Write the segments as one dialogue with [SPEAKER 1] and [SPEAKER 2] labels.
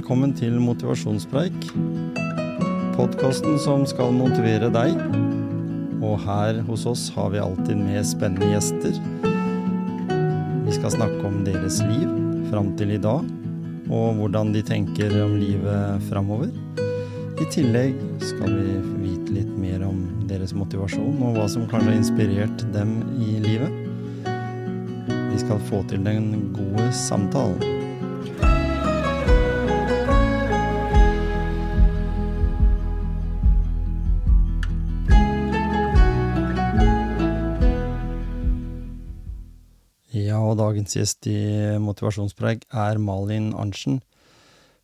[SPEAKER 1] velkommen til Motivasjonspreik. Podkasten som skal motivere deg. Og her hos oss har vi alltid med spennende gjester. Vi skal snakke om deres liv fram til i dag, og hvordan de tenker om livet framover. I tillegg skal vi vite litt mer om deres motivasjon, og hva som kanskje har inspirert dem i livet. Vi skal få til den gode samtalen. Dagens gjest i Motivasjonspreik er Malin Arntzen.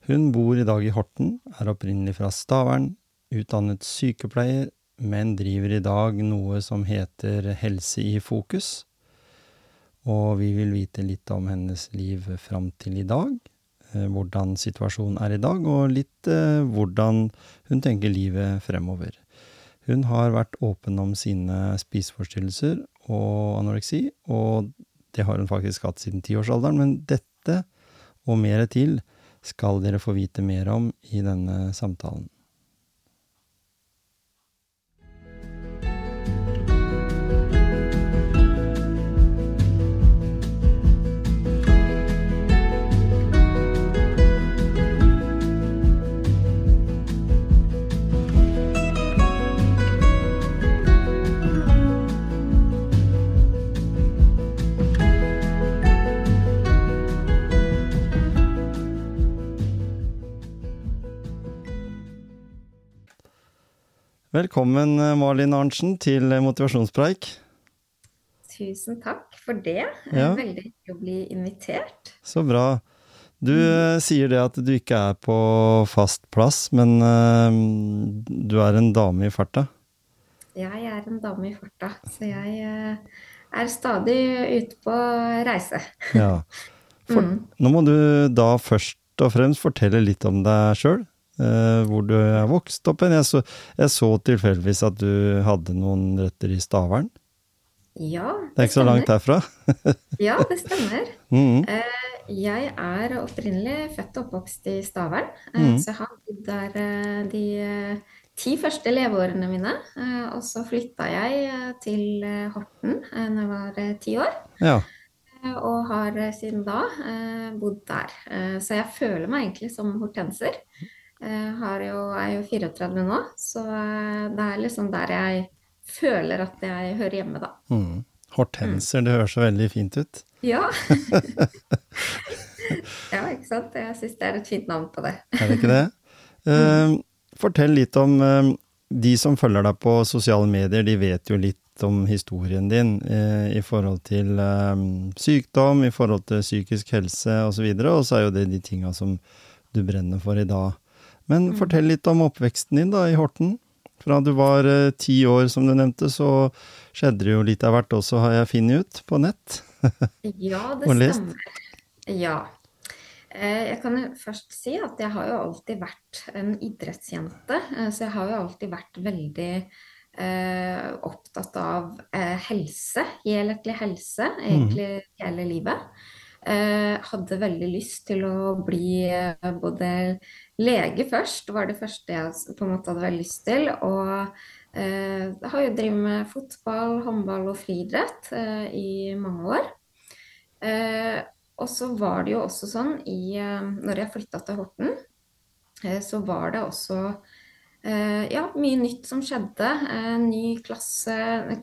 [SPEAKER 1] Hun bor i dag i Horten, er opprinnelig fra Stavern, utdannet sykepleier, men driver i dag noe som heter Helse i fokus. Og vi vil vite litt om hennes liv fram til i dag, eh, hvordan situasjonen er i dag, og litt eh, hvordan hun tenker livet fremover. Hun har vært åpen om sine spiseforstyrrelser og anoreksi, og det har hun faktisk hatt siden tiårsalderen, men dette og mer til skal dere få vite mer om i denne samtalen. Velkommen, eh, Malin Arntzen, til Motivasjonspreik.
[SPEAKER 2] Tusen takk for det. Ja. Veldig hyggelig å bli invitert.
[SPEAKER 1] Så bra. Du mm. sier det at du ikke er på fast plass, men uh, du er en dame i farta?
[SPEAKER 2] Jeg er en dame i farta, så jeg uh, er stadig ute på reise.
[SPEAKER 1] ja. For, mm. Nå må du da først og fremst fortelle litt om deg sjøl. Uh, hvor du er vokst opp hen. Jeg så, jeg så tilfeldigvis at du hadde noen røtter i Stavern.
[SPEAKER 2] Ja,
[SPEAKER 1] det, det er ikke så langt herfra?
[SPEAKER 2] ja, det stemmer. Mm. Uh, jeg er opprinnelig født og oppvokst i Stavern. Uh, mm. Så jeg har bodd der de ti første leveårene mine. og så flytta jeg til Horten da jeg var ti år. Ja og har siden da eh, bodd der. Eh, så jeg føler meg egentlig som hortenser. Jeg jo, er jo 34 nå, så eh, det er liksom der jeg føler at jeg hører hjemme, da.
[SPEAKER 1] Mm. Hortenser, mm. det høres så veldig fint ut.
[SPEAKER 2] Ja. ja, ikke sant. Jeg syns det er et fint navn på det.
[SPEAKER 1] er det ikke det? Uh, fortell litt om uh, De som følger deg på sosiale medier, de vet jo litt om historien din uh, i forhold til sykdom, i forhold til psykisk helse osv., og, og så er jo det de tinga som du brenner for i dag. Men mm. fortell litt om oppveksten din da, i Horten. Fra du var eh, ti år, som du nevnte, så skjedde det jo litt av hvert også, har jeg funnet ut på nett.
[SPEAKER 2] ja, det stemmer. Ja. Eh, jeg kan jo først si at jeg har jo alltid vært en idrettsjente. Eh, så jeg har jo alltid vært veldig eh, opptatt av eh, helse, helhetlig helse, egentlig mm. hele livet. Eh, hadde veldig lyst til å bli både lege først, var det første jeg på en måte hadde veldig lyst til. Og eh, har jo drevet med fotball, håndball og friidrett eh, i mange år. Eh, og så var det jo også sånn i eh, Når jeg flytta til Horten, så var det også ja, mye nytt som skjedde. ny klasse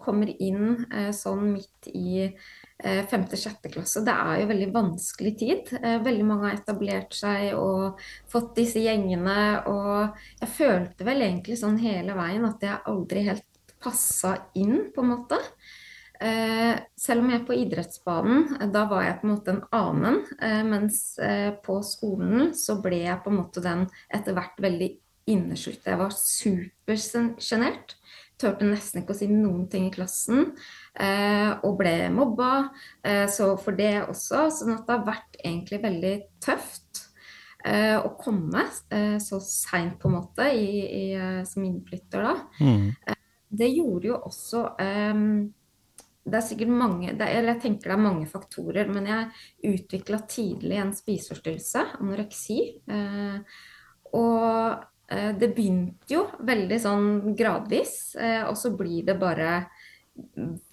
[SPEAKER 2] kommer inn sånn midt i Eh, femte-sjette klasse. Det er jo veldig vanskelig tid. Eh, veldig mange har etablert seg og fått disse gjengene. Og jeg følte vel egentlig sånn hele veien at jeg aldri helt passa inn, på en måte. Eh, selv om jeg er på idrettsbanen, da var jeg på en måte en annen. Mens på skolen så ble jeg på en måte den etter hvert veldig inneslutta. Jeg var supersjenert. Turte nesten ikke å si noen ting i klassen. Eh, og ble mobba. Eh, så for det også. Sånn at det har vært egentlig veldig tøft eh, å komme eh, så seint på en måte i, i, som innflytter da. Mm. Det gjorde jo også det er sikkert mange Eller jeg tenker det er mange faktorer, men jeg utvikla tidlig en spiseforstyrrelse, anoreksi. Eh, og det begynte jo veldig sånn gradvis, eh, og så blir det bare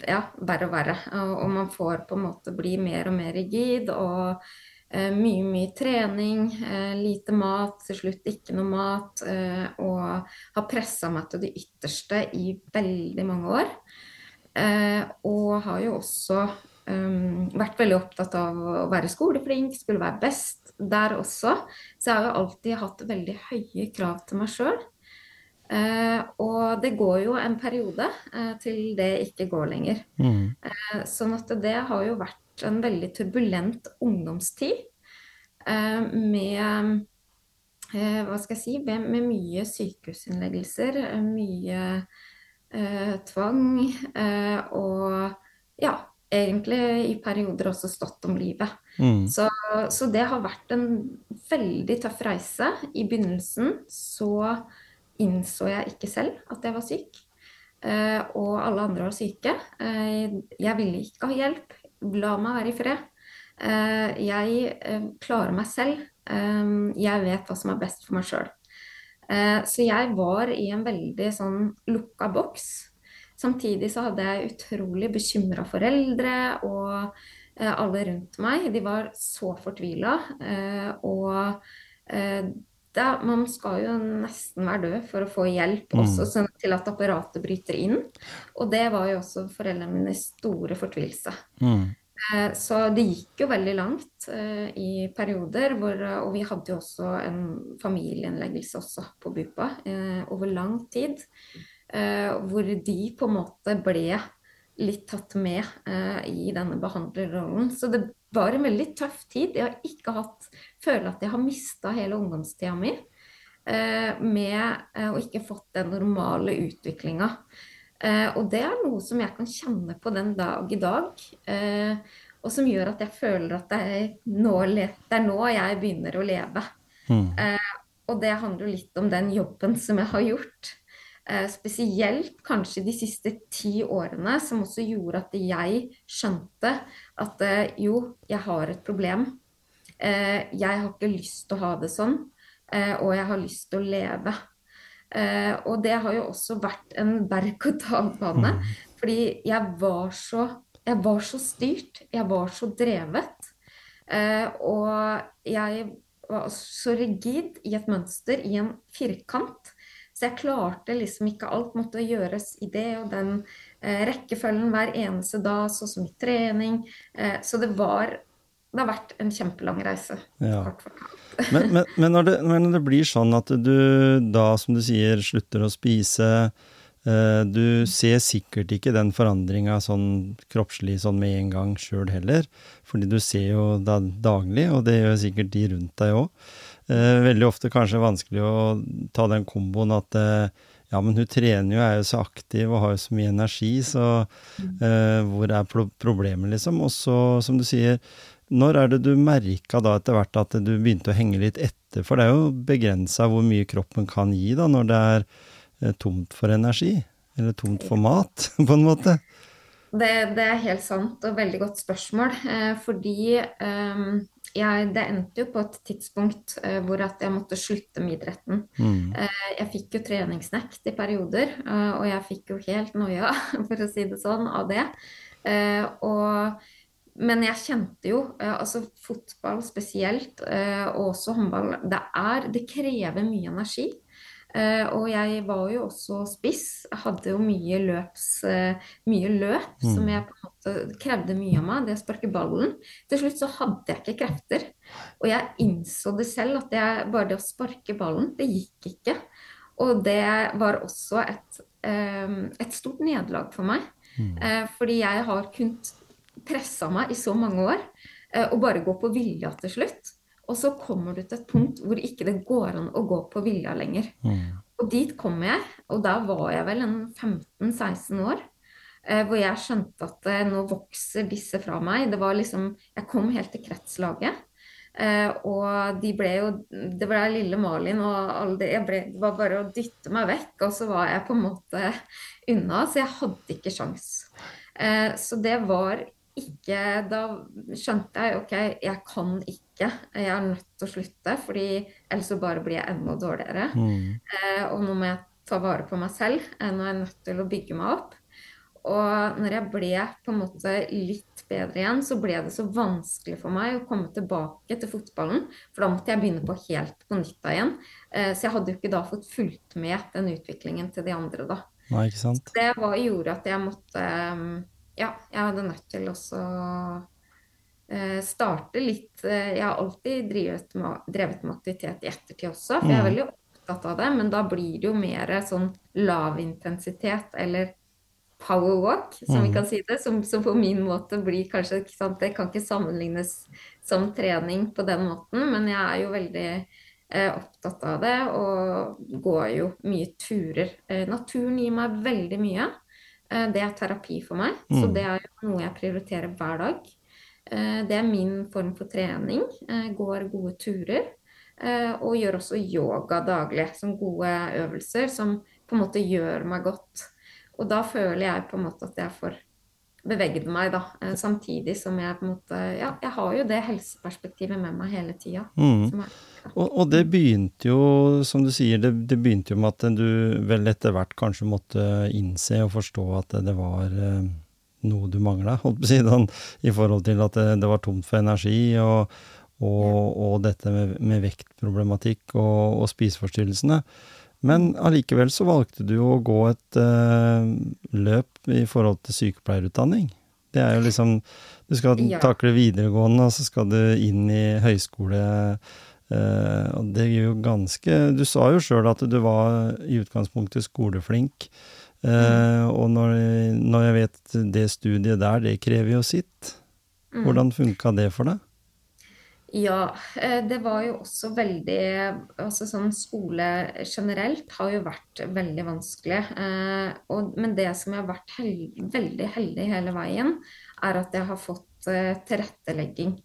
[SPEAKER 2] ja, verre og verre. Og, man får på en måte bli mer og mer rigid. og Eh, mye, mye trening, eh, lite mat, til slutt ikke noe mat. Eh, og har pressa meg til det ytterste i veldig mange år. og har jo også vært veldig opptatt av å være skoleflink, skulle være best der også. Så jeg har jo alltid hatt veldig høye krav til meg sjøl. og det går jo en periode til det ikke går lenger. Mm. sånn at det har jo vært en veldig turbulent ungdomstid eh, med eh, hva skal jeg si, med, med mye sykehusinnleggelser, eh, mye eh, tvang og ja, egentlig i perioder også stått om livet. Mm. Så, så, det har vært en veldig tøff reise. I begynnelsen så innså jeg ikke selv at jeg var syk. Uh, og alle andre var syke. Uh, jeg ville ikke ha hjelp. La meg være i fred. Eh, jeg eh, klarer meg selv. Eh, jeg vet hva som er best for meg sjøl. Så jeg var i en veldig sånn lukka boks. Samtidig så hadde jeg utrolig bekymra foreldre og alle rundt meg. De var så fortvila. Og da, man skal jo nesten være død for å få hjelp mm. også sånn til at apparatet bryter inn. Og det var jo også foreldrene mine store fortvilelse. Mm. Eh, så det gikk jo veldig langt eh, i perioder, hvor, og vi hadde jo også en familieinnleggelse også på BUPA eh, over lang tid. Hvor de på en måte ble litt tatt med i denne behandlerrollen. Så det var en veldig tøff tid. Jeg har ikke hatt føler at jeg har mista hele ungdomstida mi med å ikke fått den normale utviklinga. Eh, og det er noe som jeg kan kjenne på den dag i dag. Eh, og som gjør at jeg føler at det er nå, det er nå jeg begynner å leve. Mm. Eh, og det handler jo litt om den jobben som jeg har gjort. Eh, spesielt kanskje de siste ti årene, som også gjorde at jeg skjønte at eh, jo, jeg har et problem. Eh, jeg har ikke lyst til å ha det sånn, og jeg har lyst til å leve. Og det har jo også vært en berg-og-dal-bane. Mm. Fordi jeg var, så, jeg var så styrt. Jeg var så drevet. Og jeg var så rigid i et mønster, i en firkant. Så jeg klarte liksom ikke alt. Måtte gjøres i det og den eh, rekkefølgen hver eneste dag, sånn som i trening. Eh, så det var Det har vært en kjempelang reise. Ja.
[SPEAKER 1] Men, men, men, når det, men, når det, blir sånn at du da, som du sier, slutter å spise eh, Du ser sikkert ikke den forandringa sånn kroppslig sånn med en gang sjøl heller, fordi du ser jo da daglig, og det gjør sikkert de rundt deg òg. Eh, veldig ofte kanskje vanskelig å ta den komboen at eh, ja, men hun trener jo, er jo så aktiv og har jo så mye energi, så uh, hvor er problemet, liksom? Og så, som du sier, når er det du merka da etter hvert at du begynte å henge litt etter? For det er jo begrensa hvor mye kroppen kan gi da når det er eh, tomt for energi. Eller tomt for mat, på en måte.
[SPEAKER 2] Det, det er helt sant og veldig godt spørsmål. Eh, fordi eh, jeg, det endte jo på et tidspunkt uh, hvor at jeg måtte slutte med idretten. Mm. Uh, jeg fikk jo treningsnekt i perioder, uh, og jeg fikk jo helt noia, for å si det sånn, av det. og men jeg kjente jo, altså fotball spesielt, og også håndball, det, er, det krever mye energi. Uh, og jeg var jo også spiss. Jeg hadde jo mye løps, uh, mye løp mm. som jeg på en måte krevde mye av meg. Det å sparke ballen. Til slutt så hadde jeg ikke krefter. Og jeg innså det selv, at jeg, bare det å sparke ballen, det gikk ikke. Og det var også et, um, et stort nederlag for meg. Mm. Fordi jeg har kunnet pressa meg i så mange år, eh, og bare gå på vilja til slutt. Og så kommer du til et punkt hvor ikke det går an å gå på vilja lenger. Mm. Og dit kom jeg, og da var jeg vel en 15-16 år. Eh, hvor jeg skjønte at eh, nå vokser disse fra meg. Det var liksom Jeg kom helt til kretslaget. Eh, og de ble jo Det ble lille Malin og alle det, ble, det var bare å dytte meg vekk, og så var jeg på en måte unna. Så jeg hadde ikke sjans. Eh, så det var ikke Da skjønte jeg OK, jeg kan ikke. Jeg er nødt til å slutte, fordi ellers så bare blir jeg enda dårligere.
[SPEAKER 1] Mm.
[SPEAKER 2] Eh, og nå må jeg ta vare på meg selv. Eh, nå er jeg nødt til å bygge meg opp. Og når jeg ble på en måte litt bedre igjen, så ble det så vanskelig for meg å komme tilbake til fotballen. For da måtte jeg begynne på helt på nytt igjen. Eh, så jeg hadde jo ikke da fått fulgt med den utviklingen til de andre, da.
[SPEAKER 1] Nei, ikke sant?
[SPEAKER 2] Så det var, gjorde at jeg måtte Ja, jeg hadde nødt til også starte litt eh, Jeg har alltid drevet med, drevet med aktivitet i ettertid også, for jeg er
[SPEAKER 1] Mm.
[SPEAKER 2] veldig opptatt av det. Men da blir det jo mer sånn lav intensitet eller power walk, som vi
[SPEAKER 1] Mm.
[SPEAKER 2] kan si det. Som, som på min måte blir kanskje Det kan ikke sammenlignes som trening på den måten, men jeg er jo veldig eh, opptatt av det og går jo mye turer. Eh, naturen gir meg veldig mye. Eh, det er terapi for meg, så
[SPEAKER 1] Mm.
[SPEAKER 2] det er jo noe jeg prioriterer hver dag. Eh, det er min form for trening. Eh, går gode turer. Eh, og gjør også yoga daglig, som gode øvelser som på en måte gjør meg godt. Og da føler jeg på en måte at jeg får beveget meg, da. Samtidig som jeg på en måte Ja, jeg har jo det helseperspektivet med meg hele tida.
[SPEAKER 1] Mm. Og, og det begynte jo, som du sier, det, det begynte jo med at du vel etter hvert kanskje måtte innse og forstå at det, det var noe du mangla, sånn, i forhold til at det, det var tomt for energi, og, og, og dette med, med vektproblematikk og, og spiseforstyrrelsene. Men allikevel så valgte du å gå et uh, løp i forhold til sykepleierutdanning. Det er jo liksom Du skal
[SPEAKER 2] Ja.
[SPEAKER 1] takle videregående, og så skal du inn i høyskole. Uh, og det gir jo ganske Du sa jo sjøl at du var i utgangspunktet skoleflink. Eh, og når, når jeg vet det studiet der, det krever jo sitt.
[SPEAKER 2] Mm.
[SPEAKER 1] Hvordan funka det for deg?
[SPEAKER 2] Ja, eh, det var jo også veldig Altså sånn skole generelt har jo vært veldig vanskelig. Eh, og, men det som jeg har vært held, veldig heldig hele veien, er at jeg har fått eh, tilrettelegging.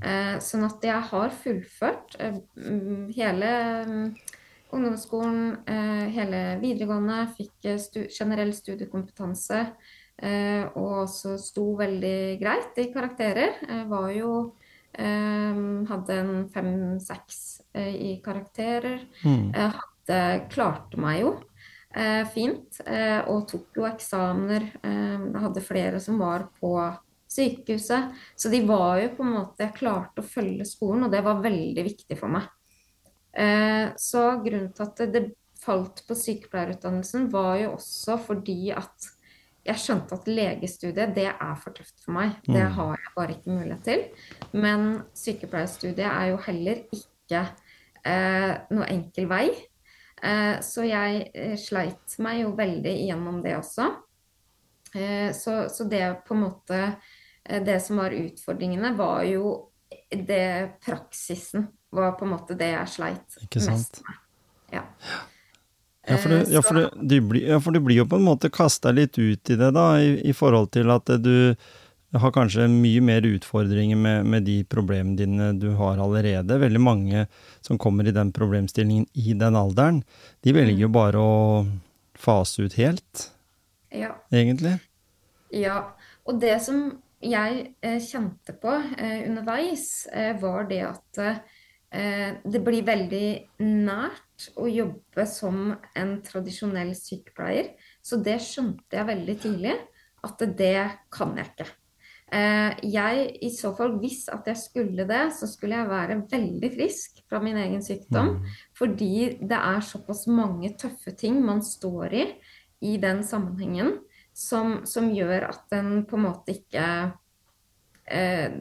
[SPEAKER 2] Eh, sånn at jeg har fullført hele mm, ungdomsskolen, eh, hele videregående, fikk eh, stu generell studiekompetanse. eh, og også sto veldig greit i karakterer. Var jo hadde en fem-seks i karakterer.
[SPEAKER 1] Mm.
[SPEAKER 2] Hadde, klarte meg jo fint, og tok jo eksamener. hadde flere som var på sykehuset. Så de var jo på en måte Jeg klarte å følge skolen, og det var veldig viktig for meg. Så grunnen til at det falt på sykepleierutdannelsen, var jo også fordi at jeg skjønte at legestudiet det er for tøft for meg. Det
[SPEAKER 1] Mm.
[SPEAKER 2] har jeg bare ikke mulighet til. Men sykepleierstudiet er jo heller ikke eh, noe enkel vei. Eh, så jeg eh, sleit meg jo veldig gjennom det også. Eh, så, så det på en måte eh, Det som var utfordringene, var jo det praksisen var på en måte det jeg sleit
[SPEAKER 1] Ikke sant?
[SPEAKER 2] mest med. Ja.
[SPEAKER 1] Ja, for, du,
[SPEAKER 2] Eh,
[SPEAKER 1] ja, for, du, du blir, ja, for du blir jo på en måte kasta litt ut i det, da, i, i forhold til at du har kanskje mye mer utfordringer med, med de problemene dine du har allerede. Veldig mange som kommer i den problemstillingen i den alderen, de velger jo bare å fase ut helt,
[SPEAKER 2] ja.
[SPEAKER 1] egentlig.
[SPEAKER 2] Ja, og det som jeg eh, kjente på eh, underveis, eh, var det at eh, det blir veldig nært å jobbe som en tradisjonell sykepleier. Så det skjønte jeg veldig tidlig, at det kan jeg ikke. Eh, jeg, i så fall, hvis at jeg skulle det, så skulle jeg være veldig frisk fra min egen sykdom.
[SPEAKER 1] Mm.
[SPEAKER 2] Fordi det er såpass mange tøffe ting man står i i den sammenhengen, som, som gjør at den på en måte ikke eh,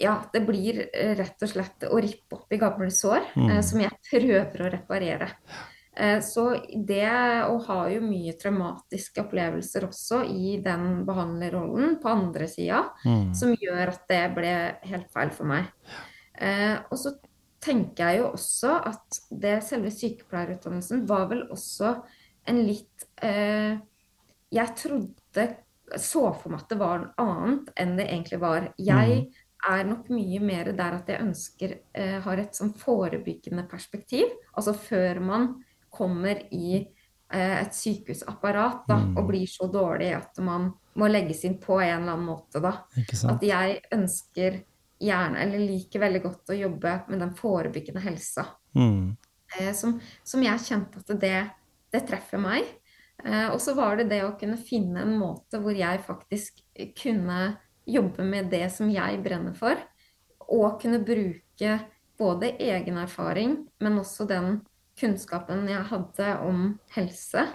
[SPEAKER 2] Ja, det blir eh, rett og slett å rippe opp i gamle sår,
[SPEAKER 1] Mm.
[SPEAKER 2] eh, som jeg prøver å reparere. Eh, så det å ha jo mye traumatiske opplevelser også i den behandlerrollen på andre sida,
[SPEAKER 1] Mm.
[SPEAKER 2] som gjør at det ble helt feil for meg. Eh, og så tenker jeg jo også at det selve sykepleierutdannelsen var vel også en litt eh, Jeg trodde Så for meg at det var noe annet enn det egentlig var. Jeg er nok mye mer der at jeg ønsker eh, har et sånn forebyggende perspektiv. Altså før man kommer i eh, et sykehusapparat da,
[SPEAKER 1] Mm.
[SPEAKER 2] og blir så dårlig at man må legges inn på en eller annen måte, da. At jeg ønsker gjerne, eller liker veldig godt å jobbe med den forebyggende helsa. Mm. Eh, som, som, jeg kjente at det, det treffer meg. Eh, og så var det det å kunne finne en måte hvor jeg faktisk kunne jobbe med det som jeg brenner for, og kunne bruke både egen erfaring, men også den kunnskapen jeg hadde om helse.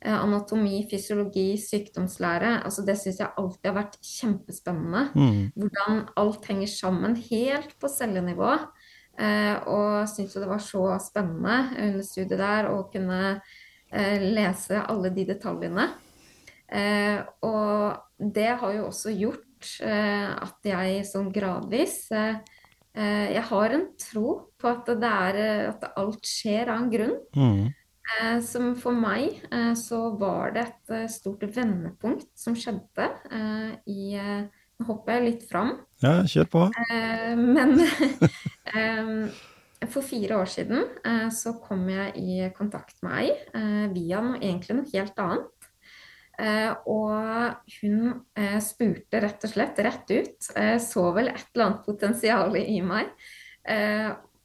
[SPEAKER 2] Eh, anatomi, fysiologi, sykdomslære. Altså det syns jeg alltid har vært kjempespennende. Mm. Hvordan alt henger sammen helt på cellenivå. Eh, og syns jo det var så spennende under studiet der å kunne eh, lese alle de detaljene. og det har jo også gjort at jeg sånn gradvis Jeg har en tro på at, det er, at alt skjer av en grunn. Mm. Eh, som for meg eh, så var det et eh, stort vendepunkt som skjedde i Nå hopper jeg litt fram.
[SPEAKER 1] Ja, kjør på.
[SPEAKER 2] Men for fire år siden så kom jeg i kontakt med ei via noe, egentlig noe helt annet. Og hun spurte rett og slett rett ut, så vel et eller annet potensial i meg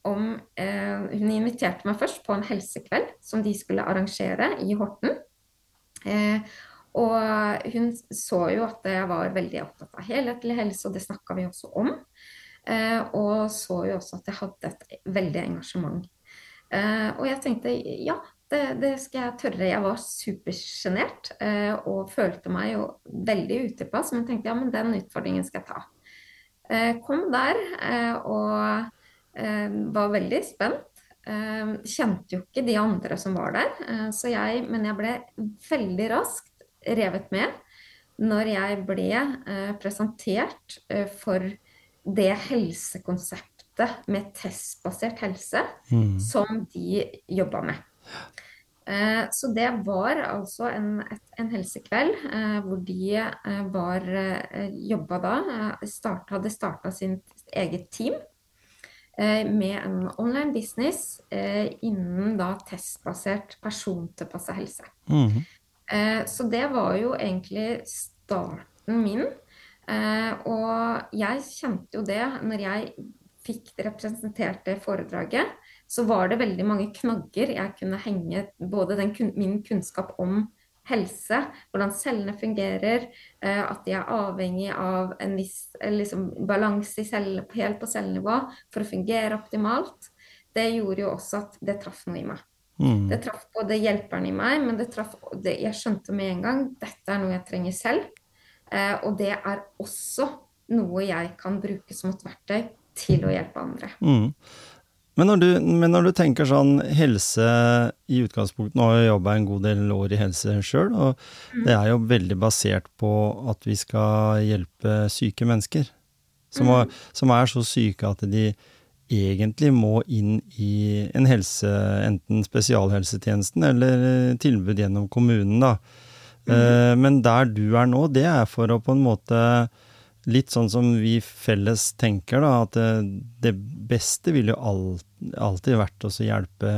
[SPEAKER 2] om eh, Hun inviterte meg først på en helsekveld som de skulle arrangere i Horten. Eh, og hun så jo at jeg var veldig opptatt av helhetlig helse, og det snakka vi også om. Eh, og så jo også at jeg hadde et veldig engasjement. Eh, og jeg tenkte ja, det, det, skal jeg tørre. Jeg var supersjenert eh, og følte meg jo veldig utilpass, men tenkte ja, men den utfordringen skal jeg ta. Eh, kom der og Eh, var veldig spent. Kjente jo ikke de andre som var der, så jeg, men jeg ble veldig raskt revet med når jeg ble presentert for det helsekonseptet med testbasert helse mm. som de jobba med. Så det var altså en, en helsekveld hvor de var jobba da start, Hadde starta sitt eget team Eh, med en online business eh, innen da testbasert persontilpassa helse. Mm -hmm. Så det var jo egentlig starten min. Og jeg kjente jo det når jeg fikk representert det foredraget, så var det veldig mange knagger jeg kunne henge både den, min kunnskap om helse, hvordan cellene fungerer, eh, at de er avhengig av en viss eh, liksom, balanse i cellene, helt på cellenivå for å fungere optimalt, det gjorde jo også at det traff noe i meg. Mm. Det traff både hjelperen i meg, men det traff, det, jeg skjønte med en gang dette er noe jeg trenger selv. Eh, og det er også noe jeg kan bruke som et verktøy til å hjelpe andre. Mm.
[SPEAKER 1] Men når, du, men når, du, tenker sånn helse i utgangspunktet Nå har jeg jobba en god del år i helse sjøl, og mm. det er jo veldig basert på at vi skal hjelpe syke mennesker. Som, mm. er, som er så syke at de egentlig må inn i en helse, enten spesialhelsetjenesten eller tilbud gjennom kommunen, da. Mm. Eh, men der du er nå, det er for å på en måte litt sånn som vi felles tenker, da, at det, det beste ville jo alltid vært å hjelpe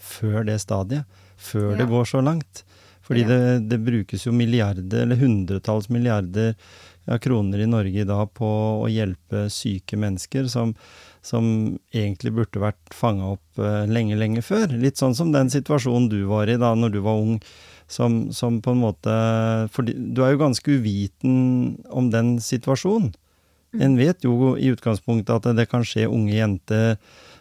[SPEAKER 1] før det stadiet. Før ja. det går så langt. Fordi ja. det, det, brukes jo milliarder, eller hundretalls milliarder av kroner i Norge i dag på å hjelpe syke mennesker som, som egentlig burde vært fanga opp uh, lenge, lenge før. Litt sånn som den situasjonen du var i da når du var ung som, som på en måte For du er jo ganske uviten om den situasjonen. Mm. En vet jo i utgangspunktet at det kan skje unge jenter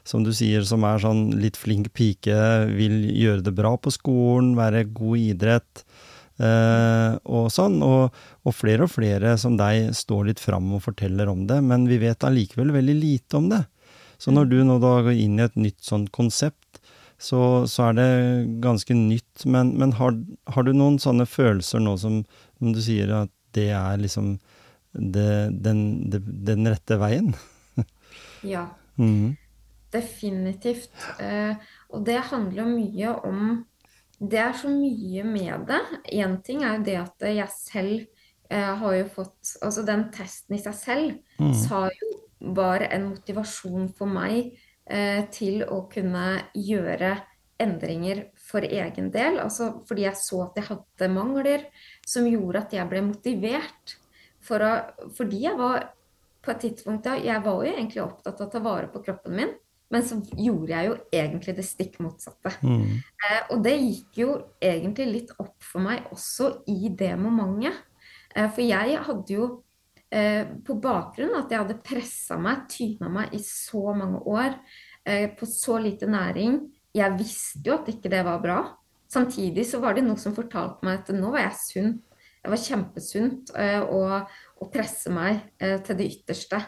[SPEAKER 1] som du sier, som er sånn litt flink pike, vil gjøre det bra på skolen, være god i idrett. Eh, og sånn, og, og, flere og flere som deg står litt fram og forteller om det, men vi vet allikevel veldig lite om det. Så når mm. du nå da går inn i et nytt sånt konsept, så, så, er det ganske nytt. Men, men har, har, du noen sånne følelser nå som, som du sier at det er liksom det, den, det, den, rette veien?
[SPEAKER 2] ja. Mm. Definitivt. Eh, og det handler mye om Det er så mye med det. Én ting er jo det at jeg selv eh, har jo fått Altså den testen i seg selv mm. sa jo var en motivasjon for meg til å kunne gjøre endringer for egen del, altså fordi jeg så at jeg hadde mangler, som gjorde at jeg ble motivert for å Fordi jeg var på et tidspunkt da, Jeg var jo egentlig opptatt av å ta vare på kroppen min, men så gjorde jeg jo egentlig det stikk motsatte. Mm. Eh, og det gikk jo egentlig litt opp for meg også i det momentet. Eh, for jeg hadde jo eh, på bakgrunn av at jeg hadde pressa meg, tyna meg i så mange år eh, på så lite næring Jeg visste jo at ikke det var bra. Samtidig så var det noe som fortalte meg at nå var jeg sunn. Det var kjempesunt eh, å, presse meg eh, til det ytterste.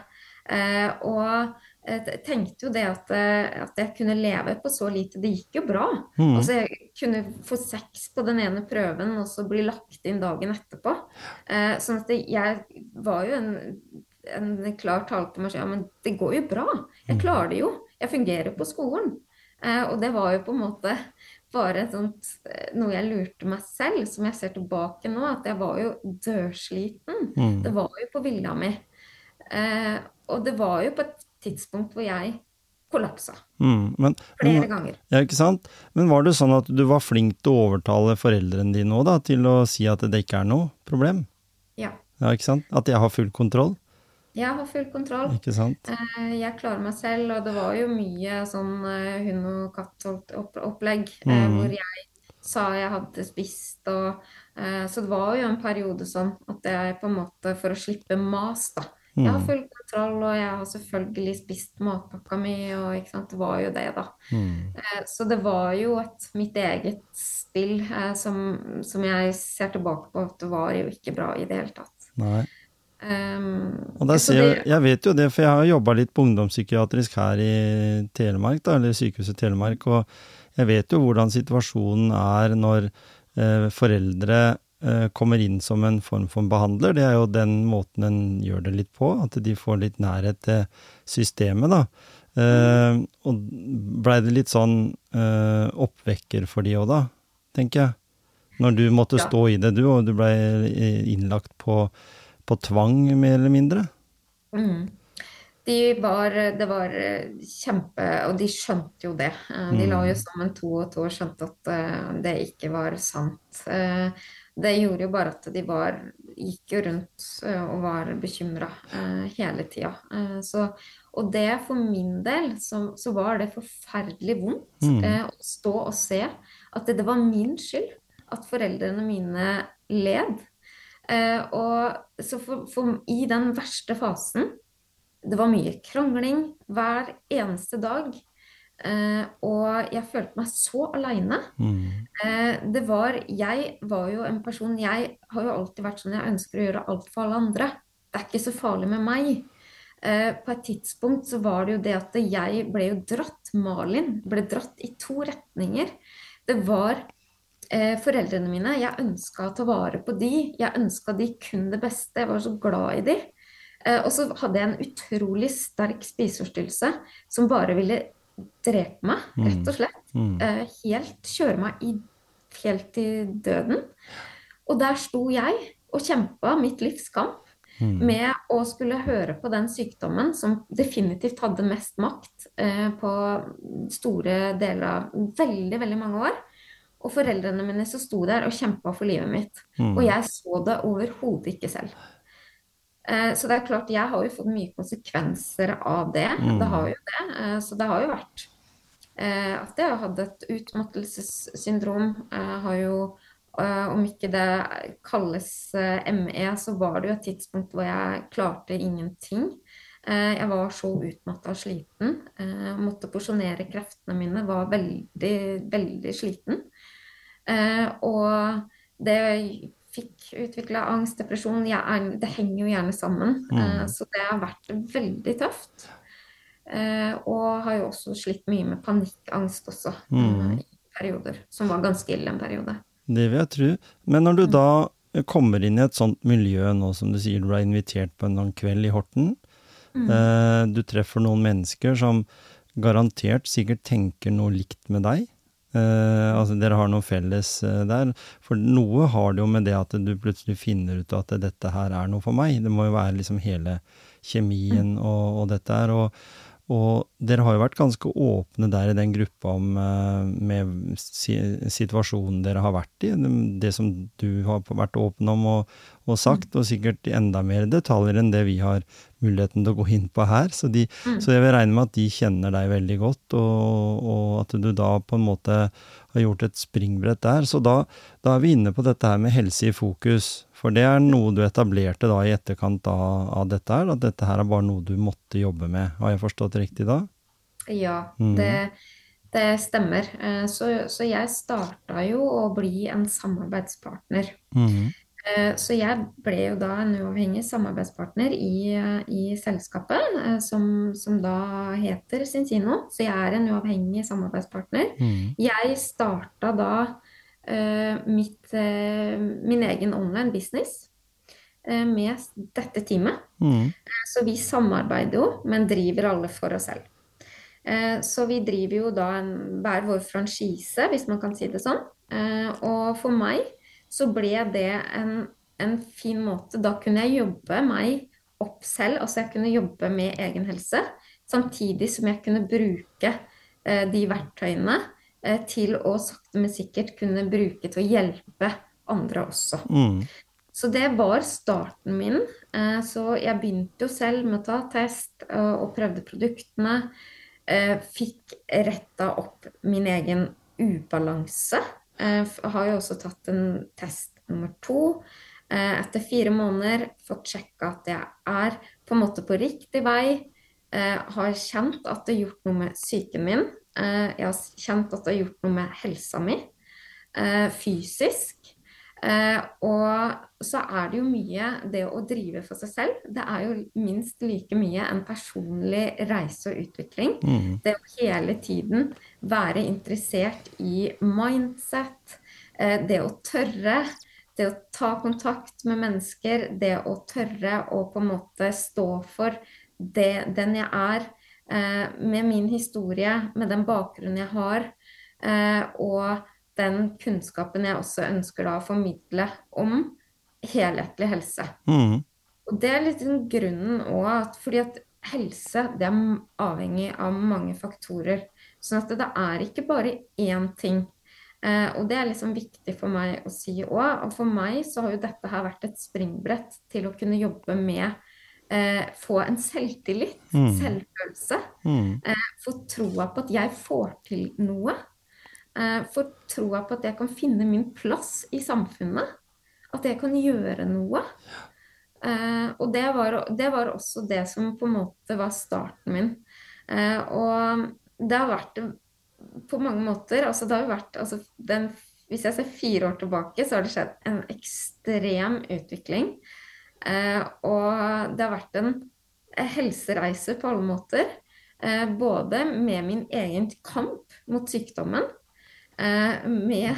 [SPEAKER 2] Eh, og jeg tenkte jo det at, at, jeg kunne leve på så lite. Det gikk jo bra. Mm. Altså Jeg kunne få sex på den ene prøven og så bli lagt inn dagen etterpå. Eh, sånn at det, jeg var jo en, en klar tale til meg selv. Ja, men det går jo bra. Jeg mm. klarer det jo. Jeg fungerer på skolen. Eh, og det var jo på en måte bare sånt, eh, noe jeg lurte meg selv, som jeg ser tilbake nå, at jeg var jo dørsliten. Mm. Det var jo på villa mi. Eh, og det var jo på et tidspunkt hvor jeg kollapsa. Mm, men, Flere men, ganger.
[SPEAKER 1] Ja, ikke sant. Men var det sånn at du var flink til å overtale foreldrene dine òg, da, til å si at det ikke er noe problem?
[SPEAKER 2] Ja.
[SPEAKER 1] Ja, ikke sant? At jeg har full kontroll?
[SPEAKER 2] Jeg har full kontroll.
[SPEAKER 1] Ikke sant?
[SPEAKER 2] Eh, jeg klarer meg selv, og det var jo mye sånn eh, hund og katt-opplegg eh, mm. hvor jeg sa jeg hadde spist og Så det var jo en periode sånn at jeg på en måte, for å slippe mas, da jeg har mm. full kontroll, og jeg har selvfølgelig spist matpakka mi, og sant, det var jo det, da. Mm. Så det var jo et, mitt eget spill som, som, jeg ser tilbake på at det var jo ikke bra i det hele tatt.
[SPEAKER 1] Nei. Um, og ser, det, jeg vet jo det, for jeg har jobba litt på ungdomspsykiatrisk her i Telemark, da, eller Sykehuset Telemark, og jeg vet jo hvordan situasjonen er når eh, foreldre eh, kommer inn som en form for behandler. Det er jo den måten en gjør det litt på, at de får litt nærhet til systemet, da. Eh, og blei det litt sånn uh, oppvekker for de òg, da, tenker jeg. Når du måtte ja. stå i det, du, og du blei innlagt på på tvang, mer eller mindre?
[SPEAKER 2] Mm. De var, det var kjempe Og de skjønte jo det. Eh, de la jo mm. sammen to og to og skjønte at eh, det ikke var sant. Eh, det gjorde jo bare at de var gikk jo rundt og var bekymra hele tida. Og det for min del så, så var det forferdelig vondt mm. å stå og se at det, det var min skyld at foreldrene mine led. Eh, og så for, for, i den verste fasen Det var mye krangling hver eneste dag. Eh, og jeg følte meg så aleine. Mm. Uh, det var Jeg var jo en person Jeg har jo alltid vært sånn jeg ønsker å gjøre alt for alle andre. Det er ikke så farlig med meg. Uh, på et tidspunkt så var det jo det at jeg ble jo dratt, Malin ble dratt i to retninger. Det var foreldrene mine. Jeg ønska å ta vare på de. Jeg ønska de kun det beste. Jeg var så glad i de. Og så hadde jeg en utrolig sterk spiseforstyrrelse som bare ville drepe meg, mm. rett og slett. Mm. Eh, helt kjøre meg i, helt til døden. Og der sto jeg og kjempa mitt livs kamp. Mm. Med å skulle høre på den sykdommen som definitivt hadde mest makt eh, på store deler av veldig, veldig mange år. Og foreldrene mine som sto der og kjempa for livet mitt. Og jeg så det overhodet ikke selv. Eh, så det er klart, jeg har jo fått mye konsekvenser av det. Mm. Det har jo det. Eh, så det har jo vært eh, at jeg har hatt et utmattelsessyndrom. Jeg har jo om ikke det kalles ME, så var det jo et tidspunkt hvor jeg klarte ingenting. Jeg var så utmatta og sliten. Jeg måtte porsjonere kreftene mine. Var veldig, veldig sliten. Og det fikk utvikla angst, depresjon. Er, det henger jo gjerne sammen. Mm. Eh, så det har vært veldig tøft. Eh, og har jo også slitt mye med panikkangst også mm. i perioder. Som var ganske ille en periode.
[SPEAKER 1] Det vil jeg tro. Men når du mm. da kommer inn i et sånt miljø nå, som du sier, du ble invitert på en annen kveld i Horten. Mm. Du treffer noen mennesker som garantert sikkert tenker noe likt med deg. Uh, altså Dere har noe felles uh, der. For noe har det jo med det at du plutselig finner ut at dette her er noe for meg. Det må jo være liksom hele kjemien og, og dette her. Og, Og dere har jo vært ganske åpne der i den gruppa om, med situasjonen dere har vært i. Det som du har vært åpen om og, og sagt, og sikkert enda mer detaljer enn det vi har muligheten til å gå inn på her. Så, de, mm. så jeg vil regne med at de kjenner deg veldig godt, og, og, at du da på en måte har gjort et springbrett der. Så da, da er vi inne på dette her med helse i fokus. For det er noe du etablerte da i etterkant av, av dette her, at dette her er bare noe du måtte jobbe med. Har jeg forstått riktig da?
[SPEAKER 2] Ja, mm. det, det, stemmer. Eh, så, så jeg starta jo å bli en samarbeidspartner. Mm. Så jeg ble jo da en uavhengig samarbeidspartner i, i selskapet, eh, som, som, da heter Cincino. Så jeg er en uavhengig samarbeidspartner. Mm. Jeg starta da uh, mitt, uh, min egen online business uh, med dette teamet. Mm. Så vi samarbeider jo, men driver alle for oss selv. Så vi driver jo da en, hver vår franchise, hvis man kan si det sånn. Og for meg så ble det en, en fin måte. Da kunne jeg jobbe meg opp selv, altså jeg kunne jobbe med egen helse. Samtidig som jeg kunne bruke de verktøyene Eh, til å sakte, men sikkert kunne bruke til å hjelpe andre også. Mm. Så det var starten min. Eh, så jeg begynte jo selv med å ta test og, og prøvde produktene. Fikk retta opp min egen ubalanse. Jeg har jo også tatt en test nummer to. Etter fire måneder fått sjekka at jeg er på en måte på riktig vei. Har kjent at det har gjort noe med psyken min. Eh, jeg har kjent at det har gjort noe med helsa mi eh, fysisk. Eh, og så er det jo mye det å drive for seg selv. Det er jo minst like mye en personlig reise og utvikling. Mm. Det å hele tiden være interessert i mindset, det å tørre. Det å ta kontakt med mennesker, det å tørre å på en måte stå for det, den jeg er, Eh, med min historie, med den bakgrunnen jeg har, eh, og den kunnskapen jeg også ønsker da å formidle om helhetlig helse. Mm. Og det er litt grunnen òg, fordi at helse det er avhengig av mange faktorer. Sånn at det er ikke bare én ting. Eh, og det er liksom viktig for meg å si òg. Og for meg så har jo dette her vært et springbrett til å kunne jobbe med eh, få en selvtillit, mm. selvfølelse. Mm. Eh, få troa på at jeg får til noe. Eh, få troa på at jeg kan finne min plass i samfunnet. At jeg kan gjøre noe. Eh, og det var, det var, også det som på en måte var starten min. Eh, og det har vært på mange måter altså det har vært, altså den, Hvis jeg ser fire år tilbake, så har det skjedd en ekstrem utvikling. Eh, og det har vært en helsereise på alle måter. Eh, både med min egen kamp mot sykdommen, med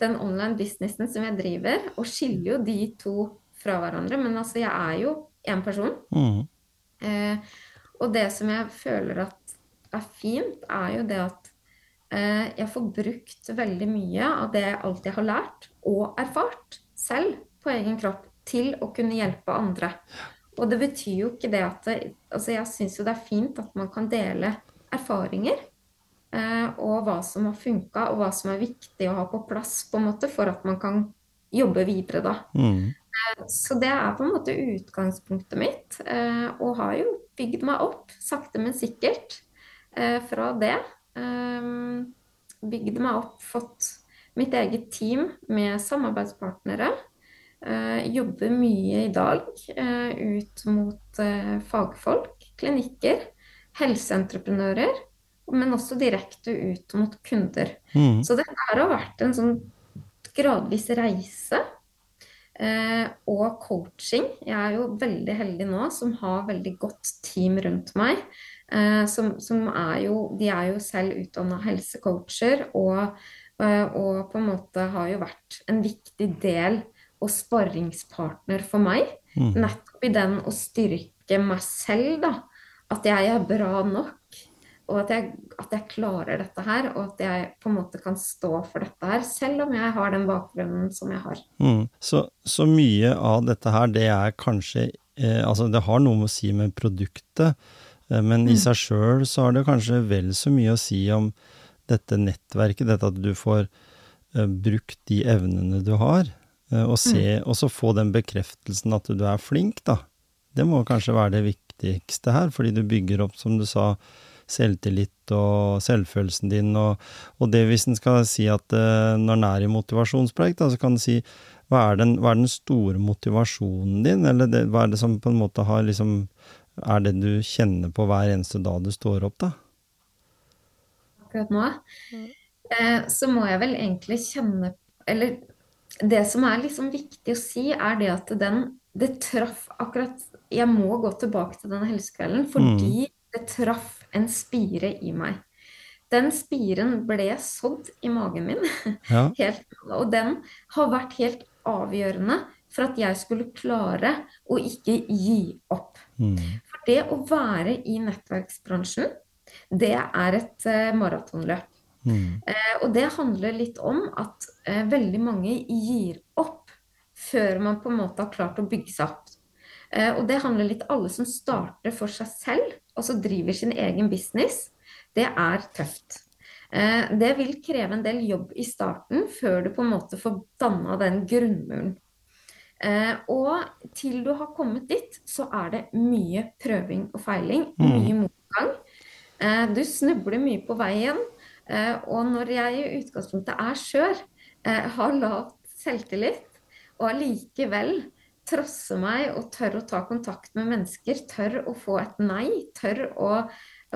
[SPEAKER 2] den online businessen som jeg driver, og skiller jo de to fra hverandre. Men altså, jeg er jo én person. Mm. og det som jeg føler at er fint, er jo det at jeg får brukt veldig mye av det jeg alltid har lært og erfart selv på egen kropp til å kunne hjelpe andre. Og det betyr jo ikke det at det, altså Jeg syns jo det er fint at man kan dele erfaringer. Eh, og hva som har funka, og hva som er viktig å ha på plass på en måte for at man kan jobbe videre, da. Mm. Eh, så det er på en måte utgangspunktet mitt. Eh, og har jo bygd meg opp, sakte, men sikkert, eh, fra det. Bygd meg opp, fått mitt eget team med samarbeidspartnere. Jobber mye i dag ut mot fagfolk, klinikker, helseentreprenører, men også direkte ut mot kunder. Mm. Så dette har vært en sånn gradvis reise. og coaching. Jeg er jo veldig heldig nå som har veldig godt team rundt meg. Som, som, er jo De er jo selv utdanna helsecoacher og, og på en måte har jo vært en viktig del og sparringspartner for meg. Mm. Nettopp i den å styrke meg selv, da. At jeg er bra nok. Og at jeg, at jeg, klarer dette her, og at jeg på en måte kan stå for dette her, selv om jeg har den bakgrunnen som jeg har.
[SPEAKER 1] Mm. Så, så, mye av dette her, det er kanskje eh, Altså, det har noe med å si med produktet. Eh, men i mm. seg sjøl så har det kanskje vel så mye å si om dette nettverket, dette at du får eh, brukt de evnene du har, uh, og se, mm. så få den bekreftelsen at du er flink, da. Det må kanskje være det viktigste her, fordi du bygger opp, som du sa, selvtillit og selvfølelsen din, og, og det hvis en skal si at uh, når en er i motivasjonspreik, da, så kan en si hva er, den, hva er, den, store motivasjonen din, eller det, hva er det som på en måte har liksom Er det du kjenner på hver eneste dag du står opp, da?
[SPEAKER 2] Akkurat nå eh, så må jeg vel egentlig kjenne Eller det som er liksom viktig å si, er det at den Det traff akkurat Jeg må gå tilbake til den helsekvelden fordi mm. det traff en spire i meg. Den spiren ble sådd i magen min, ja. helt, og den har vært helt avgjørende for at jeg skulle klare å ikke gi opp. Mm. For det å være i nettverksbransjen, det er et uh, maratonløp. Mm. Uh, og det handler litt om at uh, veldig mange gir opp før man på en måte har klart å bygge seg opp. Og det handler litt alle som starter for seg selv, og så driver sin egen business. Det er tøft. Eh, det vil kreve en del jobb i starten før du på en måte får danna den grunnmuren. Eh, og til du har kommet dit, så er det mye prøving og feiling. Mm. Mye motgang. Eh, du snubler mye på veien. Og når jeg i utgangspunktet er skjør, har lavt selvtillit og allikevel trosser meg og tør å ta kontakt med mennesker, tør å få et nei, tør å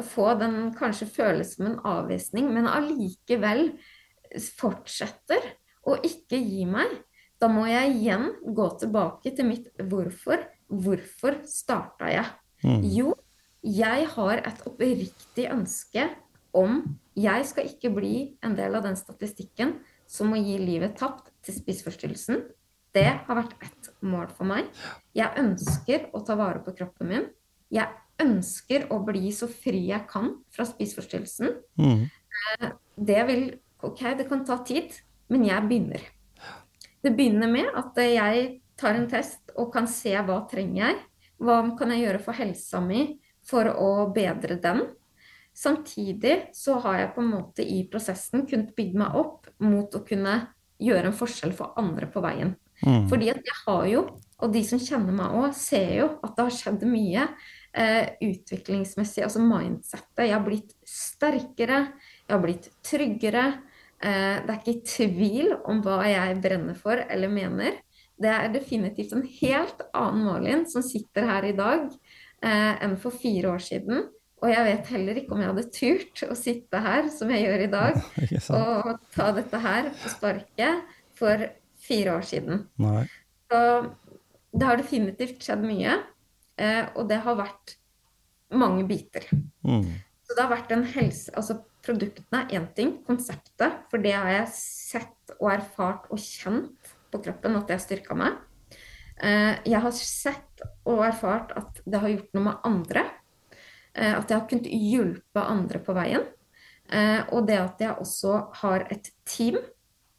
[SPEAKER 2] få den kanskje føles som en avvisning, men allikevel fortsetter å ikke gi meg, da må jeg igjen gå tilbake til mitt hvorfor. Hvorfor starta jeg? Mm. Jo, jeg har et oppriktig ønske om Jeg skal ikke bli en del av den statistikken som må gi livet tapt til spiseforstyrrelsen. Det har vært ett mål for meg. Jeg ønsker å ta vare på kroppen min. Jeg ønsker å bli så fri jeg kan fra spiseforstyrrelsen. Mm. Eh, det vil Ok, det kan ta tid, men jeg begynner. Det begynner med at jeg tar en test og kan se hva trenger jeg. Hva kan jeg gjøre for helsa mi for å bedre den? Samtidig så har jeg på en måte i prosessen kunnet bygge meg opp mot å kunne gjøre en forskjell for andre på veien. Mm. Fordi at jeg har jo, og de som kjenner meg òg, ser jo at det har skjedd mye eh, utviklingsmessig, altså mindsettet. Jeg har blitt sterkere, jeg har blitt tryggere. Eh, det er ikke tvil om hva jeg brenner for eller mener. Det er definitivt en helt annen Malin som sitter her i dag eh, enn for fire år siden. Og jeg vet heller ikke om jeg hadde turt å sitte her som jeg gjør i dag, og ta dette her på sparket for fire år siden. Nei. Så det har definitivt skjedd mye. Eh, og det har vært mange biter. Mm. Så det har vært en helse Altså produktene er én ting, konseptet, for det har jeg sett og erfart og kjent på kroppen at det har styrka meg. Eh, jeg har sett og erfart at det har gjort noe med andre. Eh, at jeg har kunnet hjelpe andre på veien. Og det at jeg også har et team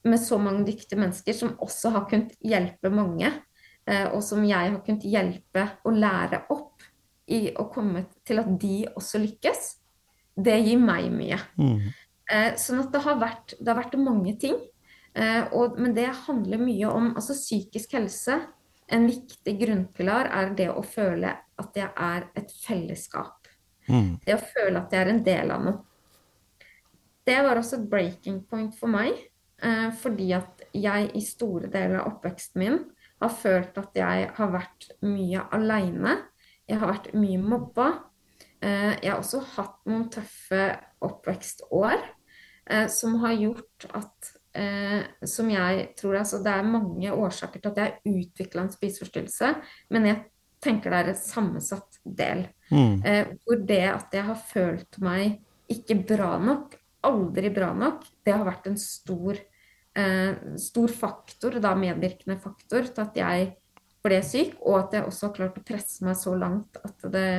[SPEAKER 2] med så mange dyktige mennesker som også har kunnet hjelpe mange Eh, og som jeg har kunnet hjelpe å lære opp i å komme til at de også lykkes, det gir meg mye. Mm. Eh, sånn at det har vært, det har vært mange ting. Eh, og, men det handler mye om altså psykisk helse. En viktig grunnpilar er det å føle at jeg er et fellesskap. Mm. Det å føle at jeg er en del av noe. Det var også et breaking point for meg. Fordi at jeg i store deler av oppveksten min har følt at jeg har vært mye aleine. Jeg har vært mye mobba. Eh, jeg har også hatt noen tøffe oppvekstår eh, som har gjort at eh, Som jeg tror altså Det er mange årsaker til at jeg har utvikla en spiseforstyrrelse, men jeg tenker det er en sammensatt del. Mm. Hvor det at jeg har følt meg ikke bra nok, aldri bra nok, det har vært en stor eh, stor faktor, da medvirkende faktor, til at jeg ble syk, og at jeg også har klart å presse meg så langt at det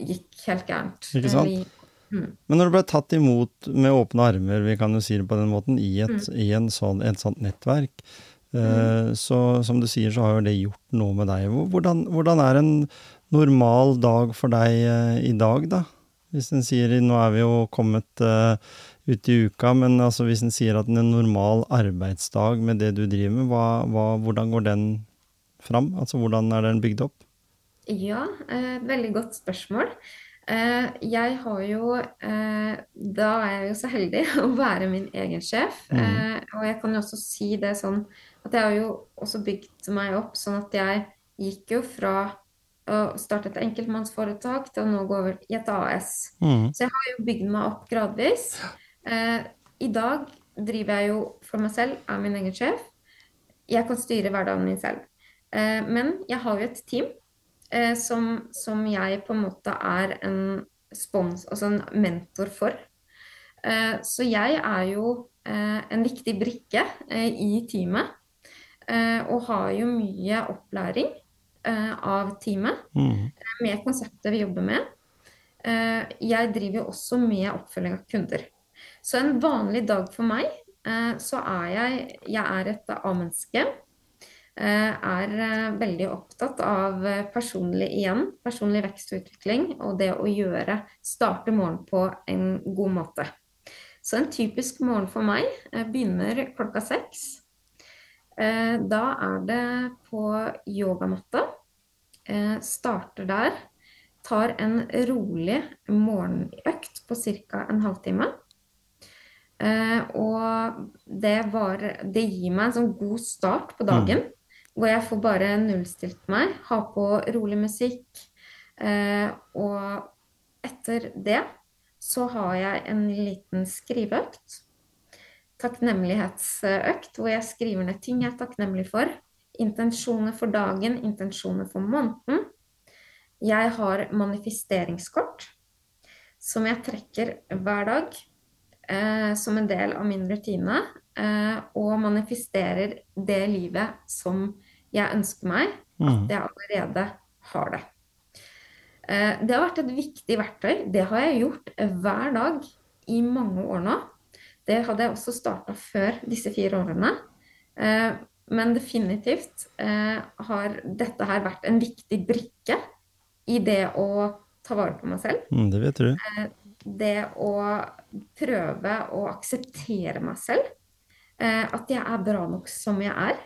[SPEAKER 2] gikk helt gærent.
[SPEAKER 1] Ikke sant? Mm. Men når du ble tatt imot med åpne armer, vi kan jo si det på den måten, i et, mm. i sånn, et sånt nettverk, Mm. Så som du sier, så har jo det gjort noe med deg. Hvordan, hvordan er en normal dag for deg i dag, da? Hvis en sier Nå er vi jo kommet uh, ut i uka, men altså hvis en sier at en normal arbeidsdag med det du driver med, hva, hva, hvordan går den fram? Altså hvordan er den bygd opp?
[SPEAKER 2] Ja, eh, veldig godt spørsmål. Eh, jeg har jo eh, Da er jeg jo så heldig å være min egen sjef. Mm. Eh, og jeg kan jo også si det sånn at jeg har jo også bygd meg opp sånn at jeg gikk jo fra å starte et enkeltmannsforetak til å nå gå over i et AS. Mm. Så jeg har jo bygd meg opp gradvis. Eh, I dag driver jeg jo for meg selv, er min egen sjef. Jeg kan styre hverdagen min selv. Eh, men jeg har jo et team eh, som, som, jeg på en måte er en spons, altså en mentor for. Eh, så jeg er jo eh, en viktig brikke eh, i teamet. og har jo mye opplæring av teamet mm. med konseptet vi jobber med. jeg driver også med oppfølging av kunder. Så en vanlig dag for meg, eh, så er jeg Jeg er et A-menneske. Eh, er eh, veldig opptatt av personlig igjen, personlig vekst og utvikling. Og det å gjøre Starte morgenen på en god måte. Så en typisk morgen for meg begynner klokka seks. Da er det på yogamatte. Starter der. Tar en rolig morgenøkt på ca. en halvtime. Uh, og det, var, det, gir meg en sånn god start på dagen, mm. hvor jeg får bare nullstilt meg, ha på rolig musikk. Og etter det så har jeg en liten skriveøkt. Takknemlighetsøkt, hvor jeg skriver ned ting jeg er takknemlig for. Intensjoner for dagen, intensjoner for måneden. Jeg har manifesteringskort som jeg trekker hver dag eh, som en del av min rutine, eh, og manifesterer det livet som jeg ønsker meg, at mm. jeg allerede har det. Eh, det har vært et viktig verktøy. Det har jeg gjort hver dag i mange år nå. Det hadde jeg også starta før disse fire årene. Eh, men definitivt eh, har dette her vært en viktig brikke i det å ta vare på meg selv.
[SPEAKER 1] Mm, det vet du.
[SPEAKER 2] Eh, det å prøve å akseptere meg selv. At jeg er bra nok som jeg er.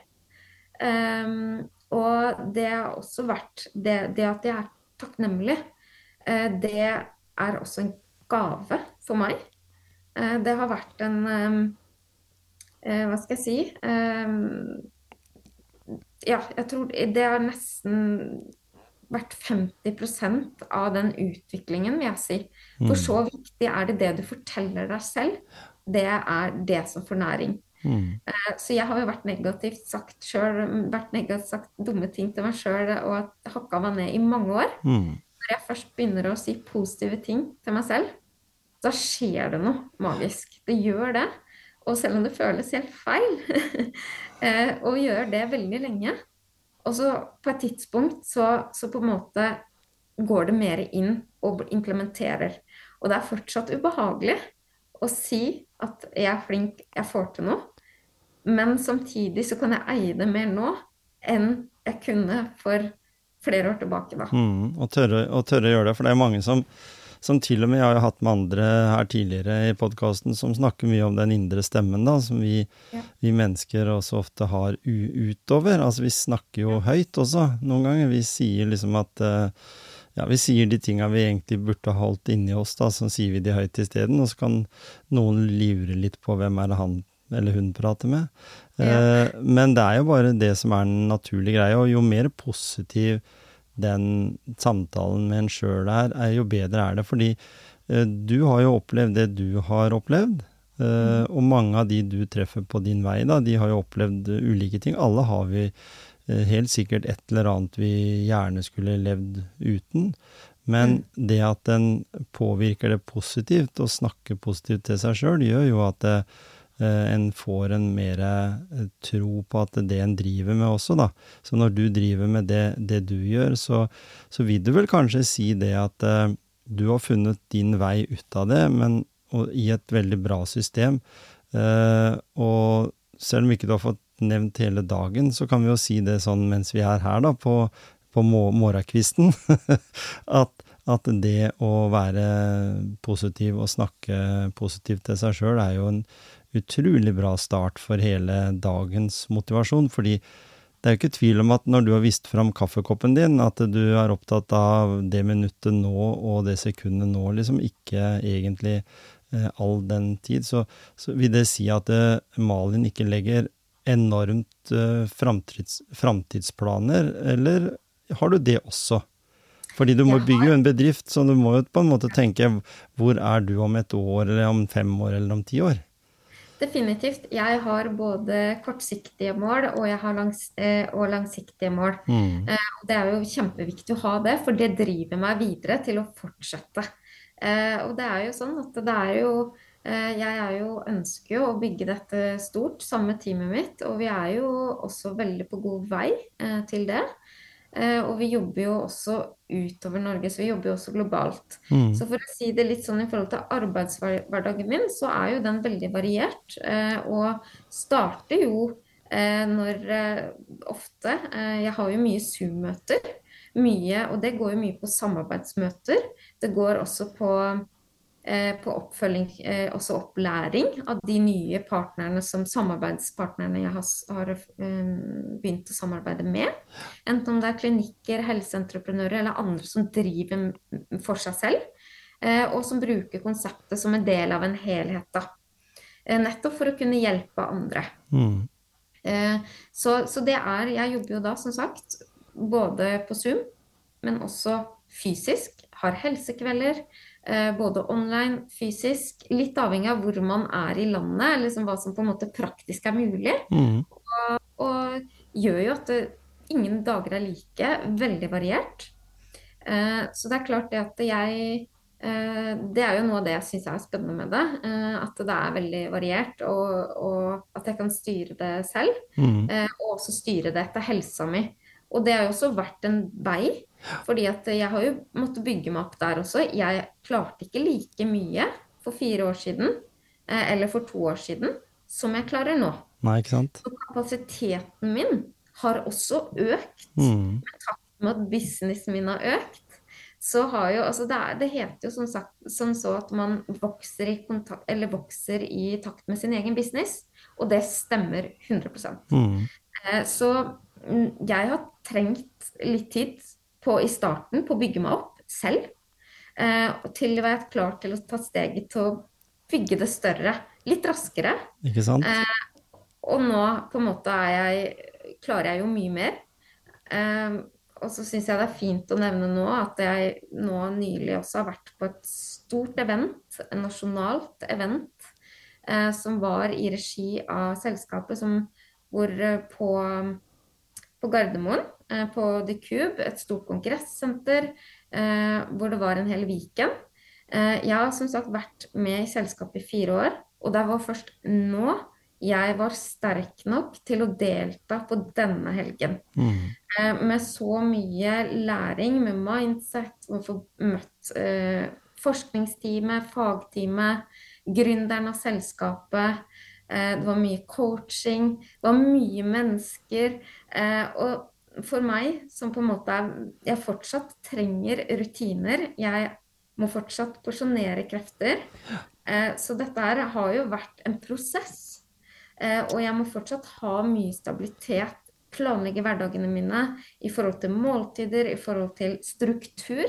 [SPEAKER 2] Og det har også vært det, det, at jeg er takknemlig, det er også en gave for meg. Eh, det har vært en um, Hva skal jeg si um, Ja, jeg tror det har nesten vært 50% av den utviklingen, vil jeg si. For mm. så viktig er det det du forteller deg selv. Det er det som får næring. Mm. Eh, så jeg har jo vært negativt sagt selv, vært negativt sagt dumme ting til meg sjøl og hakka meg ned i mange år. Mm. Når jeg først begynner å si positive ting til meg selv, da skjer det noe magisk. Det gjør det. Og selv om det føles helt feil, og gjør det veldig lenge, og så på et tidspunkt så, så, på en måte går det mer inn og implementerer. Og det er fortsatt ubehagelig å si at jeg er flink, jeg får til noe. Men samtidig så kan jeg eie det mer nå enn jeg kunne for flere år tilbake. da.
[SPEAKER 1] Mm, og, tørre, og tørre å gjøre det, for det er mange som som til og med jeg har hatt med andre her tidligere i podkasten, som snakker mye om den indre stemmen, da, som vi, ja. vi mennesker også ofte har utover. Altså, vi snakker jo høyt også, noen ganger. Vi sier liksom at uh, ja, vi sier de tinga vi egentlig burde holdt inni oss, da, så sier vi de høyt isteden. Og så kan noen lure litt på hvem er det han eller hun prater med. Ja. Uh, men det er jo bare det som er den naturlige greia, og jo mer positiv den samtalen med en sjøl er, er, jo bedre er det. Fordi eh, du har jo opplevd det du har opplevd. Eh, mm. og mange av de du treffer på din vei, da, de har jo opplevd ulike ting. Alle har vi eh, helt sikkert et eller annet vi gjerne skulle levd uten. Men mm. det at den påvirker det positivt, og snakker positivt til seg sjøl, gjør jo at Eh, en får en mer eh, tro på at det en driver med også, da. Så når du driver med det, det du gjør, så, så, vil du vel kanskje si det at uh, du har funnet din vei ut av det, men i et veldig bra system. Uh, og selv om ikke du har fått nevnt hele dagen, så kan vi jo si det sånn mens vi er her, da, på, på morgenkvisten, at, at, det å være positiv og snakke positivt til seg sjøl er jo en utrolig bra start for hele dagens motivasjon. fordi det er jo ikke tvil om at når du har vist fram kaffekoppen din, at du er opptatt av det minuttet nå og det sekundet nå, liksom ikke egentlig eh, all den tid, så, så, vil det si at eh, Malin ikke legger enormt eh, framtids, framtidsplaner, eller har du det også? Fordi du må bygge jo en bedrift, så du må jo på en måte tenke hvor er du om et år, eller om fem år, eller om ti år?
[SPEAKER 2] Definitivt. Jeg har både kortsiktige mål og, langs, eh, og langsiktige mål. Mm. Eh, det er jo kjempeviktig å ha det, for det driver meg videre til å fortsette. Eh, og det er jo sånn at det er jo Jeg er jo, ønsker jo å bygge dette stort sammen med teamet mitt, og vi er jo også veldig på god vei til det. Eh, og vi jobber jo også utover Norge, så vi jobber jo også globalt. Mm. Så for å si det litt sånn i forhold til arbeidshverdagen min, så er jo den veldig variert. Eh, og starter jo eh, når ofte Jeg har jo mye Zoom-møter. Mye, og det går jo mye på samarbeidsmøter. Det går også på på oppfølging, eh, også opplæring av de nye partnerne som samarbeidspartnerne jeg har, har eh, begynt å samarbeide med. Enten om det er klinikker, helseentreprenører eller andre som driver for seg selv. Og som bruker konseptet som en del av en helhet. Da. Nettopp for å kunne hjelpe andre. Mm. Så, så, det er Jeg jobber jo da, som sagt, både på Zoom, men også fysisk. Har helsekvelder. Eh, både online, fysisk. Litt avhengig av hvor man er i landet, liksom hva som på en måte praktisk er mulig. Mm. Og, og, gjør jo at ingen dager er like. Veldig variert. Eh, så det er klart det at jeg eh, Det er jo noe av det jeg syns er spennende med det. Eh, at det er veldig variert, og, og at jeg kan styre det selv. Mm. Eh, og også styre det etter helsa mi. Og det har jo også vært en vei. Fordi at jeg har jo måttet bygge meg opp der også. Jeg klarte ikke like mye for fire år siden, eh, eller for to år siden, som jeg klarer nå.
[SPEAKER 1] Nei, ikke sant?
[SPEAKER 2] Så kapasiteten min har også økt. Mm. Med takt med at businessen min har økt. Så har jo, altså det, er, det heter jo som, sagt, som så at man vokser i, kontakt, vokser i, takt med sin egen business, og det stemmer 100 mm. Eh, så mm, jeg har trengt litt tid på, i starten på å bygge meg opp selv. Eh, til å være klar til å ta steget til å bygge det større litt raskere.
[SPEAKER 1] Ikke sant? Eh,
[SPEAKER 2] og nå på en måte er jeg, klarer jeg jo mye mer. Eh, og så syns jeg det er fint å nevne nå at jeg nå nylig også har vært på et stort event, et nasjonalt event, eh, som var i regi av selskapet som, hvor eh, på, på Gardermoen på The Cube, et stort kongressenter, eh, hvor det var en hel weekend. Eh, jeg har som sagt vært med i selskapet i fire år, og det var først nå jeg var sterk nok til å delta på denne helgen. Mm. Med så mye læring, med mindset, å få møtt eh, forskningsteamet, fagteamet, gründeren av selskapet. Eh, det var mye coaching, det var mye mennesker. Eh, og for meg som på en måte er Jeg fortsatt trenger rutiner. Jeg må fortsatt porsjonere krefter. Eh, så dette her har jo vært en prosess. Eh, og jeg må fortsatt ha mye stabilitet. Planlegge hverdagene mine i forhold til måltider, i forhold til struktur.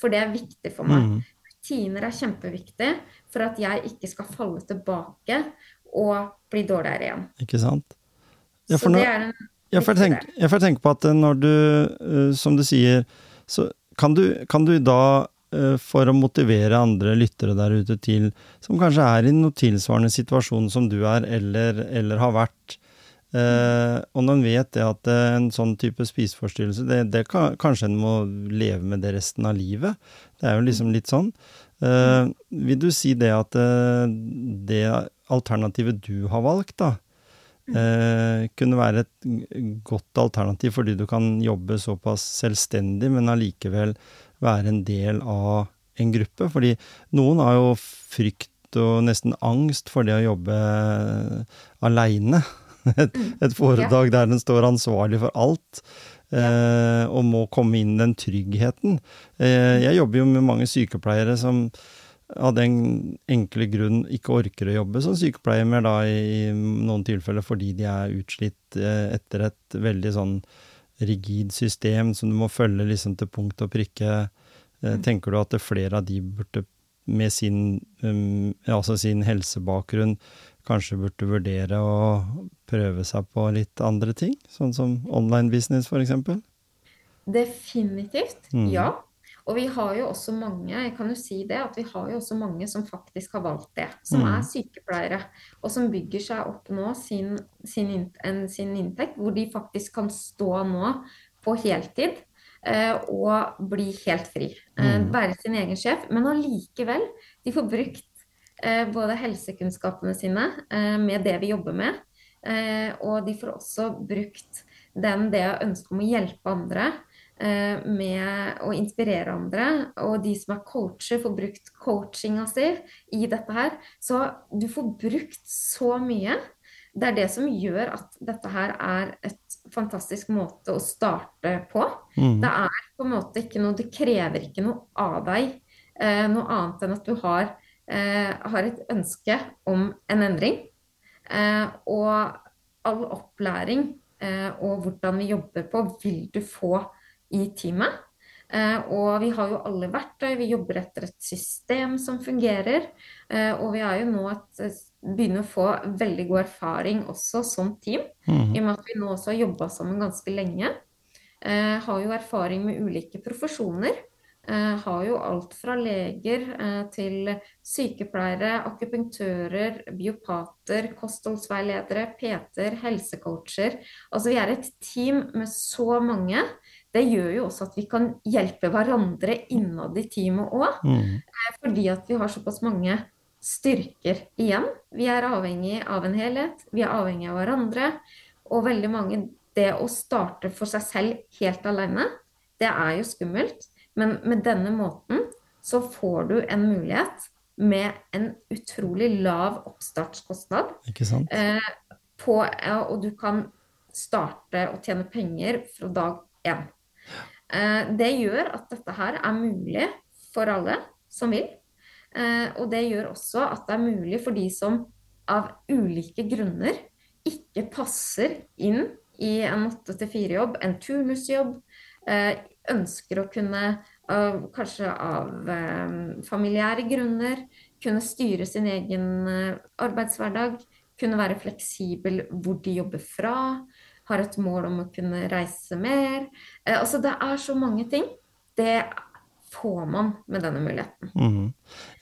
[SPEAKER 2] For det er viktig for meg. Mm. Rutiner er kjempeviktig for at jeg ikke skal falle tilbake og bli dårligere igjen.
[SPEAKER 1] Ikke sant? Ja, så det er en jeg får, tenke, jeg får tenke på at eh, når du, eh, som du sier, så kan du, kan du da eh, for å motivere andre lyttere der ute til, som kanskje er i noe tilsvarende situasjon som du er, eller, eller har vært. Uh, og når en vet det at en sånn type spiseforstyrrelse, det, det kan, kanskje en må leve med det resten av livet. Det er jo liksom litt sånn. Uh, vil du si det at det alternativet du har valgt, da, eh, kunne være et godt alternativ fordi du kan jobbe såpass selvstendig, men allikevel være en del av en gruppe. Fordi noen har jo frykt og nesten angst for det å jobbe aleine. et, mm. et foredrag der den står ansvarlig for alt. Eh, og må komme inn den tryggheten. Eh, jeg jobber jo med mange sykepleiere som av den enkle grunn ikke orker å jobbe som sykepleier mer, da, i noen tilfeller fordi de er utslitt eh, etter et veldig sånn rigid system som du må følge liksom til punkt og prikke. Eh, mm. Tenker du at flere av de burde, med sin, um, altså sin helsebakgrunn, kanskje burde vurdere å prøve seg på litt andre ting? Sånn som online business, f.eks.?
[SPEAKER 2] Definitivt, mm. ja. Og vi har jo også mange jeg kan jo si det, at vi har jo også mange som faktisk har valgt det. Som mm. er sykepleiere, og som bygger seg opp nå sin, sin, sin, inntekt, hvor de faktisk kan stå nå på heltid eh, og bli helt fri. Eh, mm. Være sin egen sjef. Men allikevel, de får brukt Eh, både helsekunnskapene sine eh, med det vi jobber med, eh, og de får også brukt den, det ønsket om å hjelpe andre med å inspirere andre. Og de som er coacher, får brukt coachinga si i dette her. Så du får brukt så mye. Det er det som gjør at dette her er et fantastisk måte å starte på. Mm. Det er på en måte ikke noe Det krever ikke noe av deg, noe annet enn at du har Eh, har et ønske om en endring. Eh, og all opplæring eh, og hvordan vi jobber på, vil du få i teamet. og vi har jo alle verktøy, vi jobber etter et system som fungerer. og vi er jo nå et, begynner å få veldig god erfaring også som team, mm. i og med at vi nå også har jobba sammen ganske lenge. har jo erfaring med ulike profesjoner. Eh, har jo alt fra leger eh, til sykepleiere, akupunktører, biopater, kostholdsveiledere, PT-er, helsecoacher. Altså vi er et team med så mange. Det gjør jo også at vi kan hjelpe hverandre innad i teamet òg. Mm. Eh, fordi at vi har såpass mange styrker igjen. Vi er avhengig av en helhet, vi er avhengig av hverandre. Og veldig mange Det å starte for seg selv helt alene, det er jo skummelt. Men med denne måten så får du en mulighet med en utrolig lav oppstartskostnad.
[SPEAKER 1] Ikke sant?
[SPEAKER 2] Eh, på, ja, og du kan starte å tjene penger fra dag én. Eh, det gjør at dette her er mulig for alle som vil. Eh, og det gjør også at det er mulig for de som av ulike grunner ikke passer inn i en åtte til fire-jobb, en turnusjobb, eh, ønsker å kunne, kanskje av familiære grunner, kunne styre sin egen arbeidshverdag, kunne være fleksibel hvor de jobber fra, har et mål om å kunne reise mer. Eh, altså det er så mange ting. Det får man med denne muligheten.
[SPEAKER 1] Mm.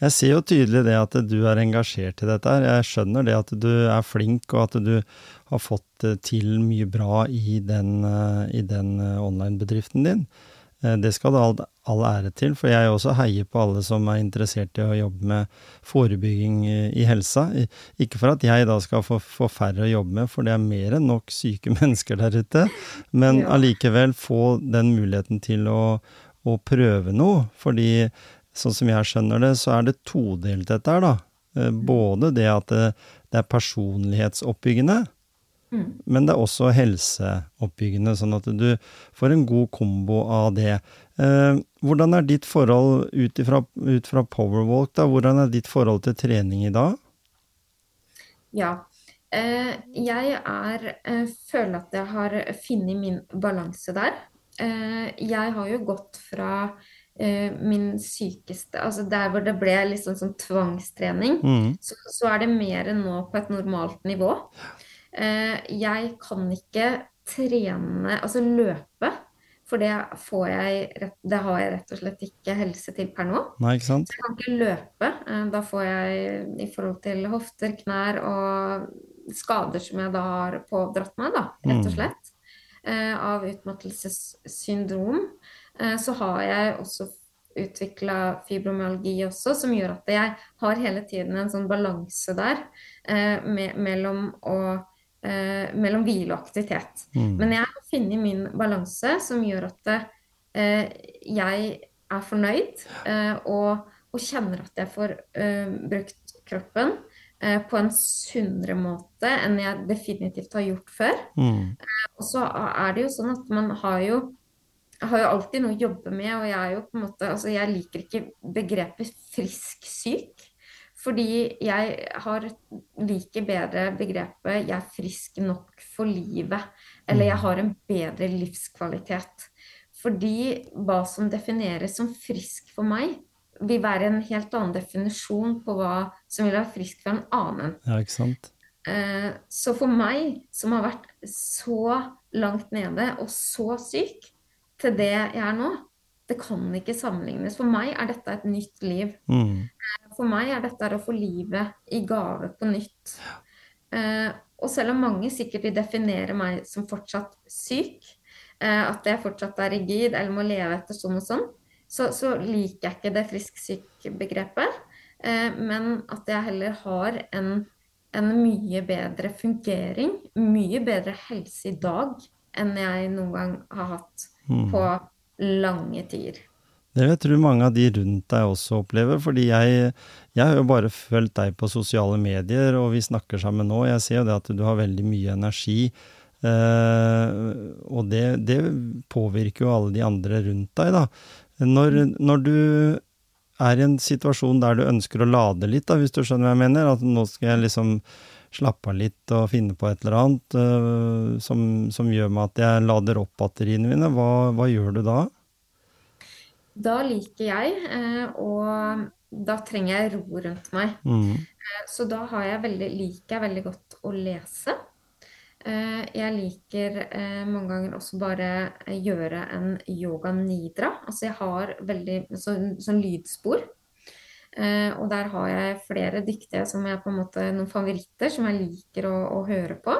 [SPEAKER 1] Jeg ser jo tydelig det at du er engasjert i dette. her. Jeg skjønner det at du er flink, og at du har fått til mye bra i den, i den online-bedriften din. Eh, det skal det all, ære til, for jeg også heier på alle som er interessert i å jobbe med forebygging i helsa. Ikke for at jeg da skal få, få færre å jobbe med, for det er mer enn nok syke mennesker der ute, men ja. allikevel få den muligheten til å, å, prøve noe. Fordi sånn som jeg skjønner det, så er det todelt dette her, da. Eh, både det at det, det er personlighetsoppbyggende, Mm. Men det er også helseoppbyggende, sånn at du får en god kombo av det. Eh, hvordan er ditt forhold ut fra, ut fra Powerwalk, da? Hvordan er ditt forhold til trening i dag?
[SPEAKER 2] Ja. Eh, jeg er eh, føler at jeg har funnet min balanse der. Jeg har jo gått fra min sykeste Altså der hvor det ble liksom sånn tvangstrening, mm. så, så, er det mer nå på et normalt nivå. Jeg kan ikke trene, altså løpe, for det får jeg Det har jeg rett og slett ikke helse til per nå.
[SPEAKER 1] Nei, ikke sant?
[SPEAKER 2] Jeg kan ikke løpe. Eh, da får jeg i forhold til hofter, knær og skader som jeg da har pådratt meg, da, rett og mm. slett. Mm. Av utmattelsessyndrom. Så har jeg også utvikla fibromyalgi også, som gjør at jeg har hele tiden en sånn balanse der mellom å eh, mellom hvile og aktivitet. Mm. Men jeg har funnet min balanse som gjør at eh, jeg er fornøyd eh, og, og, kjenner at jeg får eh, brukt kroppen på en sunnere måte enn jeg definitivt har gjort før.
[SPEAKER 1] Mm.
[SPEAKER 2] Og så er det jo sånn at man har jo jeg har jo alltid noe å jobbe med, og jeg er jo på en måte Altså, jeg liker ikke begrepet frisk-syk. Fordi jeg har liker bedre begrepet 'jeg er frisk nok for livet'. Eller 'jeg har en bedre livskvalitet'. Fordi hva som defineres som frisk for meg, vil være en helt annen definisjon på hva som vil være frisk for en annen.
[SPEAKER 1] Ja, ikke sant?
[SPEAKER 2] Eh, så for meg, som har vært så langt nede og så syk, til det jeg er nå, det kan ikke sammenlignes. For meg er dette et nytt liv.
[SPEAKER 1] Mm.
[SPEAKER 2] For meg er dette å få livet i gave på nytt. Eh, og selv om mange sikkert vil definere meg som fortsatt syk, eh, at jeg fortsatt er rigid eller må leve etter sånn og sånn, så, så liker jeg ikke det frisk-syk-begrepet. Eh, men at jeg heller har en, en mye bedre fungering, mye bedre helse i dag enn jeg noen gang har hatt
[SPEAKER 1] Mm.
[SPEAKER 2] på lange tider.
[SPEAKER 1] Det vil jeg tro mange av de rundt deg også opplever, fordi jeg, jeg har jo bare fulgt deg på sosiale medier, og vi snakker sammen nå. Jeg ser jo det at du har veldig mye energi, eh, og det, det påvirker jo alle de andre rundt deg, da. Når, når du er i en situasjon der du ønsker å lade litt, da, hvis du skjønner hva jeg mener, at nå skal jeg liksom slappe av litt og finne på et eller annet eh, som, som, gjør meg at jeg lader opp batteriene mine, hva, hva gjør du da?
[SPEAKER 2] Da liker jeg, eh, og da trenger jeg ro rundt meg.
[SPEAKER 1] Mm.
[SPEAKER 2] Så da jeg veldig, liker jeg veldig godt å lese. Jeg liker mange ganger også bare gjøre en yoga nidra. Altså jeg har veldig sånn, sånn lydspor. Og der har jeg flere dyktige som er på en måte noen favoritter som jeg liker å, å høre på.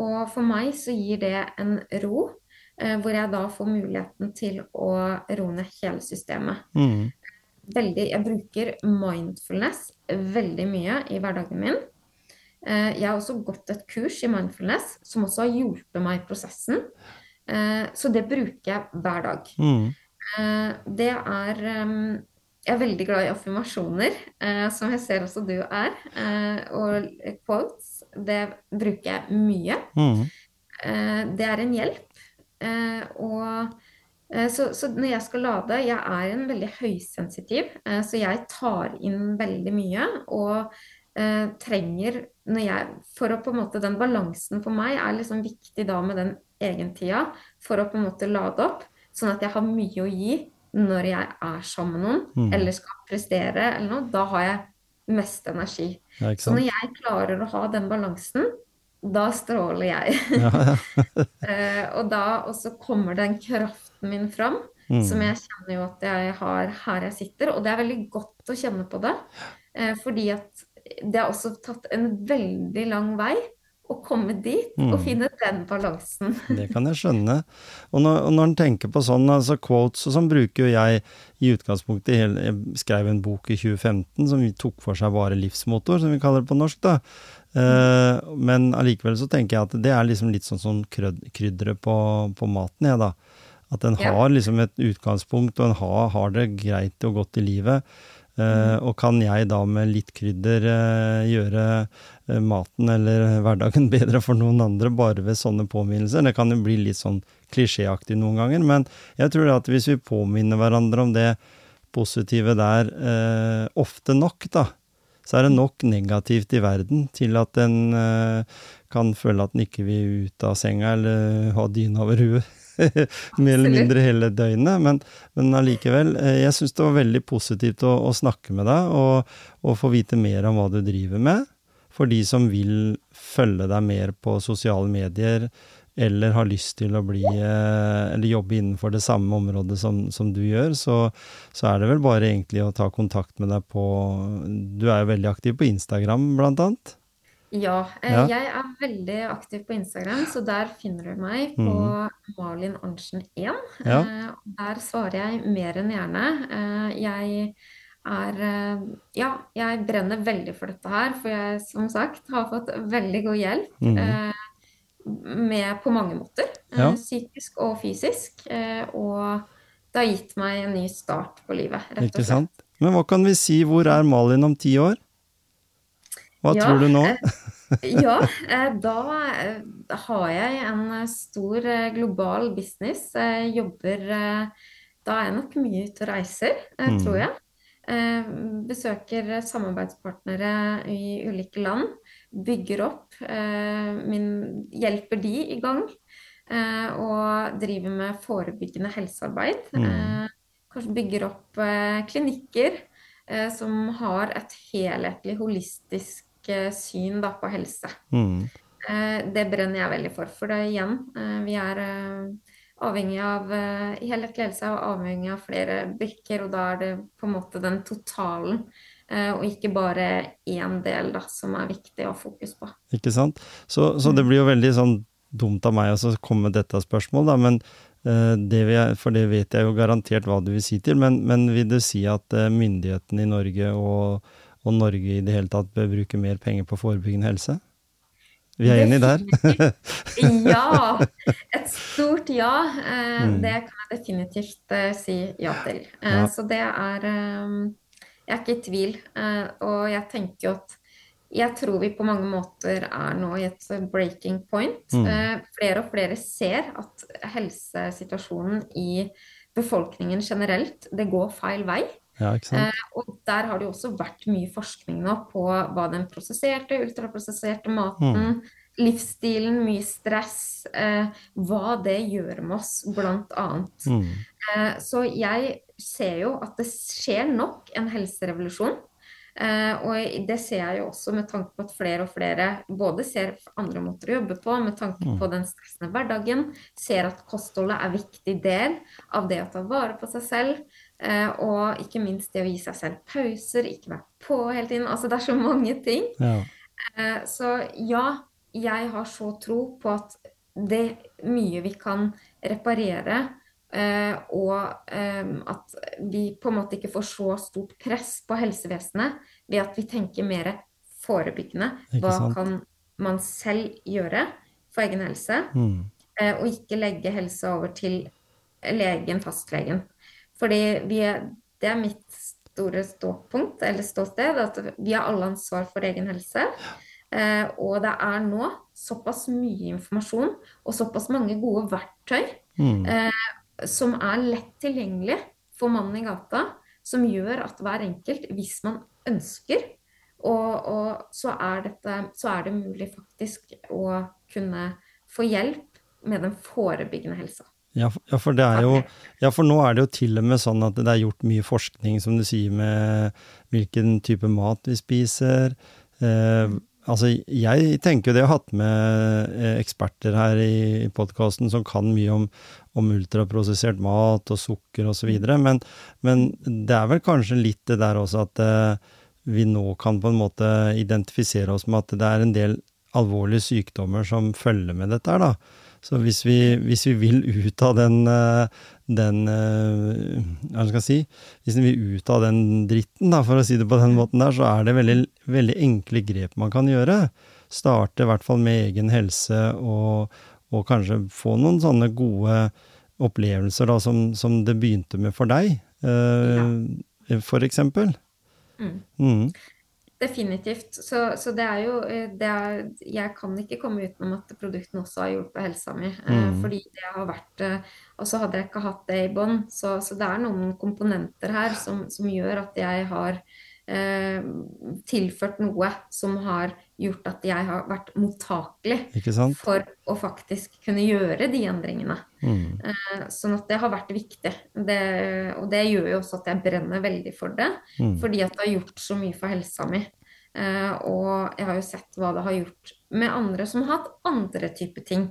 [SPEAKER 2] Og for meg så gir det en ro, hvor jeg da får muligheten til å roe ned hele systemet.
[SPEAKER 1] Mm.
[SPEAKER 2] Veldig, jeg bruker mindfulness veldig mye i hverdagen min. Jeg har også gått et kurs i mindfulness som også har hjulpet meg i prosessen. Så det bruker jeg hver dag.
[SPEAKER 1] Mm.
[SPEAKER 2] Det er Jeg er veldig glad i affirmasjoner, som jeg ser også du er. Og quotes. Det bruker jeg mye.
[SPEAKER 1] Mm.
[SPEAKER 2] Det er en hjelp. Og så, så, når jeg skal lade Jeg er en veldig høysensitiv, så jeg tar inn veldig mye. Og eh, trenger når jeg, For å på en måte Den balansen for meg er liksom viktig da med den egentida for å på en måte lade opp. Sånn at jeg har mye å gi når jeg er sammen med noen
[SPEAKER 1] Mm.
[SPEAKER 2] eller skal prestere eller noe. Da har jeg mest energi. Så når jeg klarer å ha den balansen, da stråler jeg.
[SPEAKER 1] Ja, ja.
[SPEAKER 2] Eh, og da også kommer den kraften min fram,
[SPEAKER 1] Mm.
[SPEAKER 2] som jeg kjenner jo at jeg har her jeg sitter. Og det er veldig godt å kjenne på det, eh, fordi at det har også tatt en veldig lang vei å komme dit og
[SPEAKER 1] Mm.
[SPEAKER 2] finne den balansen.
[SPEAKER 1] Det kan jeg skjønne. Og når, og når en tenker på sånn, altså quotes og sånn, bruker jo jeg i utgangspunktet hele, Jeg skrev en bok i 2015 som tok for seg bare livsmotor, som vi kaller det på norsk, da. Eh, men allikevel så tenker jeg at det er liksom litt sånn som krydderet på, på maten, jeg, da. At en har liksom et utgangspunkt, og en har, har det greit og godt i livet. Eh, og kan jeg da med litt krydder uh, gjøre uh, maten eller hverdagen bedre for noen andre bare ved sånne påminnelser? Det kan jo bli litt sånn klisjéaktig noen ganger, men jeg tror at hvis vi påminner hverandre om det positive der ofte nok, da, så er det nok negativt i verden til at en kan føle at en ikke vil ut av senga eller ha dyna over huet. Mer eller mindre hele døgnet, men, men allikevel. eh, Jeg syns det var veldig positivt å, å snakke med deg og, og få vite mer om hva du driver med. For de som vil følge deg mer på sosiale medier, eller har lyst til å bli eh, Eller jobbe innenfor det samme området som, som du gjør, så, så er det vel bare egentlig å ta kontakt med deg på Du er jo veldig aktiv på Instagram, blant annet.
[SPEAKER 2] Ja, eh,
[SPEAKER 1] Ja.
[SPEAKER 2] jeg er veldig aktiv på Instagram, så der finner du meg på Malin Arntzen 1.
[SPEAKER 1] Mhm. Ja.
[SPEAKER 2] Eh, Der svarer jeg mer enn gjerne. Eh, Jeg er Ja, jeg brenner veldig for dette her, for jeg som sagt har fått veldig god hjelp. Eh, Med på mange måter.
[SPEAKER 1] Ja.
[SPEAKER 2] Psykisk og fysisk. Og det har gitt meg en ny start på livet, rett og slett.
[SPEAKER 1] sant? Men hva kan vi si, hvor er Malin om ti år? Hva ja, tror du nå?
[SPEAKER 2] ja, da har jeg en stor global business. Jeg jobber Da er jeg nok mye ute og reiser, mm. tror jeg. Besøker samarbeidspartnere i ulike land. Bygger opp. Min, hjelper de i gang. Og driver med forebyggende helsearbeid. Mm. Kanskje bygger opp klinikker Eh, som har et helhetlig, holistisk eh, syn da, på helse. Mm. Eh, det brenner jeg veldig for. For det igjen, vi er avhengig av helhetlig helse og avhengig av flere brikker, og da er det på en måte den totalen. Og ikke bare én del da, som er viktig å ha fokus på.
[SPEAKER 1] Ikke sant. Så, så det mm. blir jo veldig sånn dumt av meg å komme med dette spørsmålet, da, men Eh, det jeg, for det vet jeg jo garantert hva du vil si til, men, men vil du si at eh, myndighetene i Norge og, og, Norge i det hele tatt bør bruke mer penger på forebyggende helse? Vi er enige der?
[SPEAKER 2] ja. Et stort ja. Eh, mm. Det kan jeg definitivt si ja til. Ja. Så det er Jeg er ikke i tvil. Og jeg tenker jo at jeg tror vi på mange måter er nå i et breaking point. Mm. Eh, flere og flere ser at helsesituasjonen i befolkningen generelt, det går feil vei.
[SPEAKER 1] Ja, eh,
[SPEAKER 2] og der har det jo også vært mye forskning nå på hva den prosesserte, ultraprosesserte maten, mm. livsstilen, mye stress, eh, hva det gjør med oss, blant annet. Mm. Eh, så jeg ser jo at det skjer nok en helserevolusjon. Uh, og det ser jeg jo også med tanke på at flere og flere både ser andre måter å jobbe på, med tanke mm. på den stressende hverdagen, ser at kostholdet er viktig del av det å ta vare på seg selv. Uh, og ikke minst det å gi seg selv pauser, ikke være på hele tiden. Altså det er så mange ting. Ja. Uh, så ja, jeg har så tro på at det mye vi kan reparere Uh, og at vi på en måte ikke får så stort press på helsevesenet ved at vi tenker mer forebyggende. Hva kan man selv gjøre for egen helse? Mm. Og ikke legge helse over til legen, fastlegen. Fordi er, det er mitt store ståpunkt, eller ståsted, at vi har alle ansvar for egen helse. Eh, og det er nå såpass mye informasjon og såpass mange gode verktøy mm som er lett tilgjengelig for mannen i gata, som gjør at hver enkelt, hvis man ønsker, og, og så, er dette, så, er det mulig faktisk å kunne få hjelp med den forebyggende helsa.
[SPEAKER 1] Ja, ja, for jo, ja, for nå er det jo til og med sånn at det er gjort mye forskning, som du sier, med hvilken type mat vi spiser. Eh, altså, jeg tenker jo det, jeg har hatt med eh, eksperter her i podkasten som kan mye om, om ultraprosessert mat og sukker osv. Men, men det er vel kanskje litt det der også at eh, vi nå kan på en måte identifisere oss med at det er en del alvorlige sykdommer som følger med dette her, da. Så hvis vi, hvis vi vil ut av den, eh, den eh, Hva skal jeg si Hvis vi vil ut av den dritten, da, for å si det på den måten der, så er det veldig, veldig enkle grep man kan gjøre. Starte i hvert fall med egen helse og og kanskje få noen sånne gode opplevelser da, som, som det begynte med for deg, uh, ja. for eksempel. Mm.
[SPEAKER 2] Mm. Definitivt. Så, så, det er jo eh, det er, Jeg kan ikke komme utenom at produktene også har hjulpet helsa mi. Eh, mm. fordi det har vært eh, Og så hadde jeg ikke hatt det i bånn. Så, så, det er noen komponenter her som, som gjør at jeg har eh, tilført noe som har gjort at jeg har vært mottakelig for å faktisk kunne gjøre de endringene. Mm. Eh, sånn at det har vært viktig. Det, og det gjør jo også at jeg brenner veldig for det, mm. fordi at det har gjort så mye for helsa mi. Eh, og jeg har jo sett hva det har gjort med andre som har hatt andre typer ting.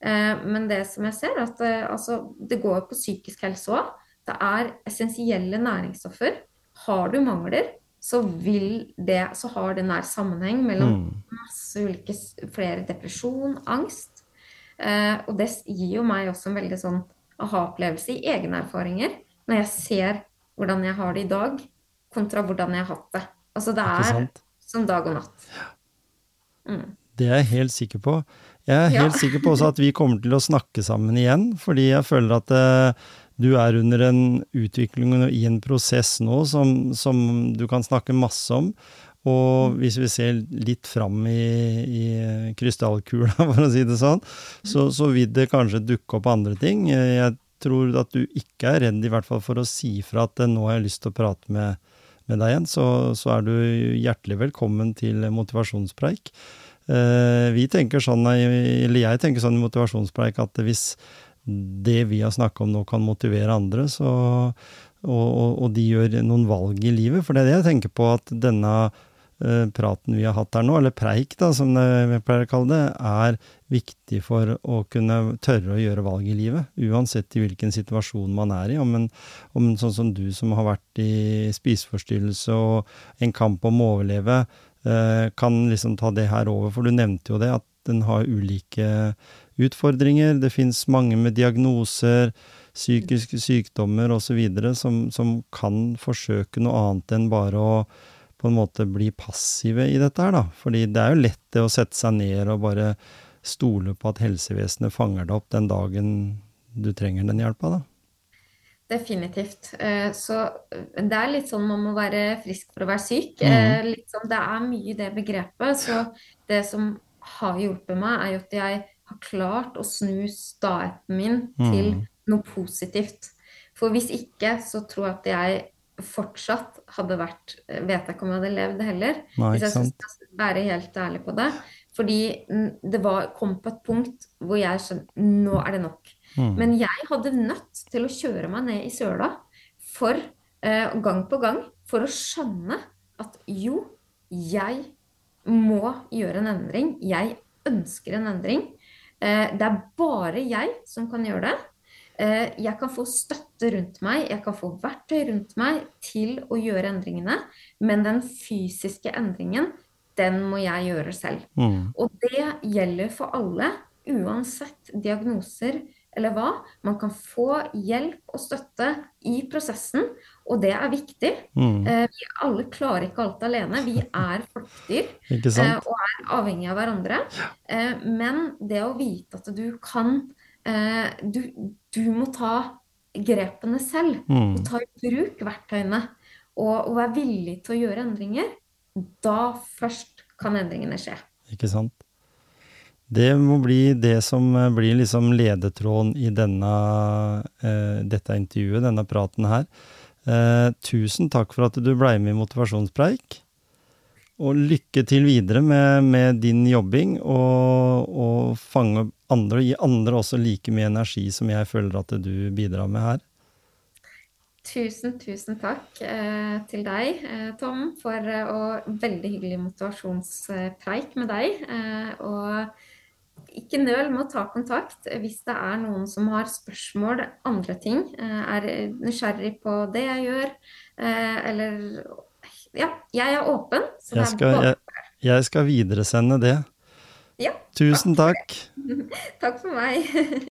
[SPEAKER 2] Eh, men det som jeg ser, er at altså, det går på psykisk helse òg. Det er essensielle næringsstoffer. Har du mangler, så, det, så har det nær sammenheng mellom mm. masse ulike flere depresjon, angst. Eh, og det gir jo meg også en veldig sånn aha-opplevelse i egne erfaringer når jeg ser hvordan jeg har det i dag, kontra hvordan jeg har hatt det. Altså det er som dag og natt.
[SPEAKER 1] Mm. Det er jeg helt sikker på. Jeg er helt ja. sikker på også at vi kommer til å snakke sammen igjen, fordi jeg føler at eh, du er under en utvikling og i en prosess nå som, som, du kan snakke masse om. Og hvis vi ser litt fram i, i krystallkula, for å si det sånn, så, så vil det kanskje dukke opp andre ting. Jeg tror at du ikke er redd i hvert fall for å si fra at nå har jeg lyst til å prate med, med deg igjen, så, så, er du hjertelig velkommen til motivasjonspreik. Eh, vi tenker sånn, eller jeg tenker sånn i motivasjonspreik at hvis det vi har snakka om nå kan motivere andre, så, og, og, og, de gjør noen valg i livet. For det er det jeg tenker på, at denne uh, praten vi har hatt her nå, eller preik, da, som vi pleier å kalle det, er viktig for å kunne tørre å gjøre valg i livet. Uansett i hvilken situasjon man er i. Om en, om en sånn som du som har vært i spiseforstyrrelse og en kamp om å overleve, uh, kan liksom ta det her over. For du nevnte jo det, at den har ulike utfordringer. Det fins mange med diagnoser, psykiske sykdommer osv. Som, som kan forsøke noe annet enn bare å på en måte bli passive i dette her, da. Fordi det er jo lett det å sette seg ned og bare stole på at helsevesenet fanger deg opp den dagen du trenger den hjelpa, da.
[SPEAKER 2] Definitivt. Eh, så eh, det er litt sånn man må være frisk for å være syk. Mm. Sånn, det er mye i det begrepet. Så det som har hjulpet meg, er jo at jeg klart å snu staheten min til mm. noe positivt. For hvis ikke, så tror jeg at jeg fortsatt hadde vært Vet jeg ikke om jeg hadde levd heller.
[SPEAKER 1] Nei,
[SPEAKER 2] hvis jeg skal være helt ærlig på det. Fordi det var, kom på et punkt hvor jeg skjønte nå er det nok. Mm. Men jeg hadde nødt til å kjøre meg ned i søla for eh, gang på gang for å skjønne at jo, jeg må gjøre en endring. Jeg ønsker en endring. Eh, det er bare jeg som kan gjøre det. Eh, jeg kan få støtte rundt meg, jeg kan få verktøy rundt meg til å gjøre endringene, men den fysiske endringen, den må jeg gjøre selv. Mm. Og det gjelder for alle, uansett diagnoser eller hva. Man kan få hjelp og støtte i prosessen, og det er viktig. Mm. Eh, vi alle klarer ikke alt alene. Vi er flokkdyr eh, og er avhengig av hverandre. Eh, men det å vite at du kan du, du må ta grepene selv. Mm. Og ta i bruk verktøyene. Og, og være villig til å gjøre endringer. Da først kan endringene skje.
[SPEAKER 1] Ikke sant. Det må bli det som eh, blir liksom ledetråden i denne, uh, dette intervjuet, denne praten her. Uh, tusen takk for at du ble med i Motivasjonspreik. Og lykke til videre med, med din jobbing, og, og fange andre, og gi andre også like mye energi som jeg føler at du bidrar med her.
[SPEAKER 2] Tusen, tusen takk eh, til deg, eh, Tom, for eh, og veldig hyggelig motivasjonspreik med deg. og ikke nøl med å ta kontakt hvis det er noen som har spørsmål, andre ting, eh, er nysgjerrig på det jeg gjør, eh, eller Ja, jeg er åpen.
[SPEAKER 1] Jeg skal, jeg, jeg, skal videresende det.
[SPEAKER 2] Ja,
[SPEAKER 1] Tusen takk.
[SPEAKER 2] Takk, takk for meg.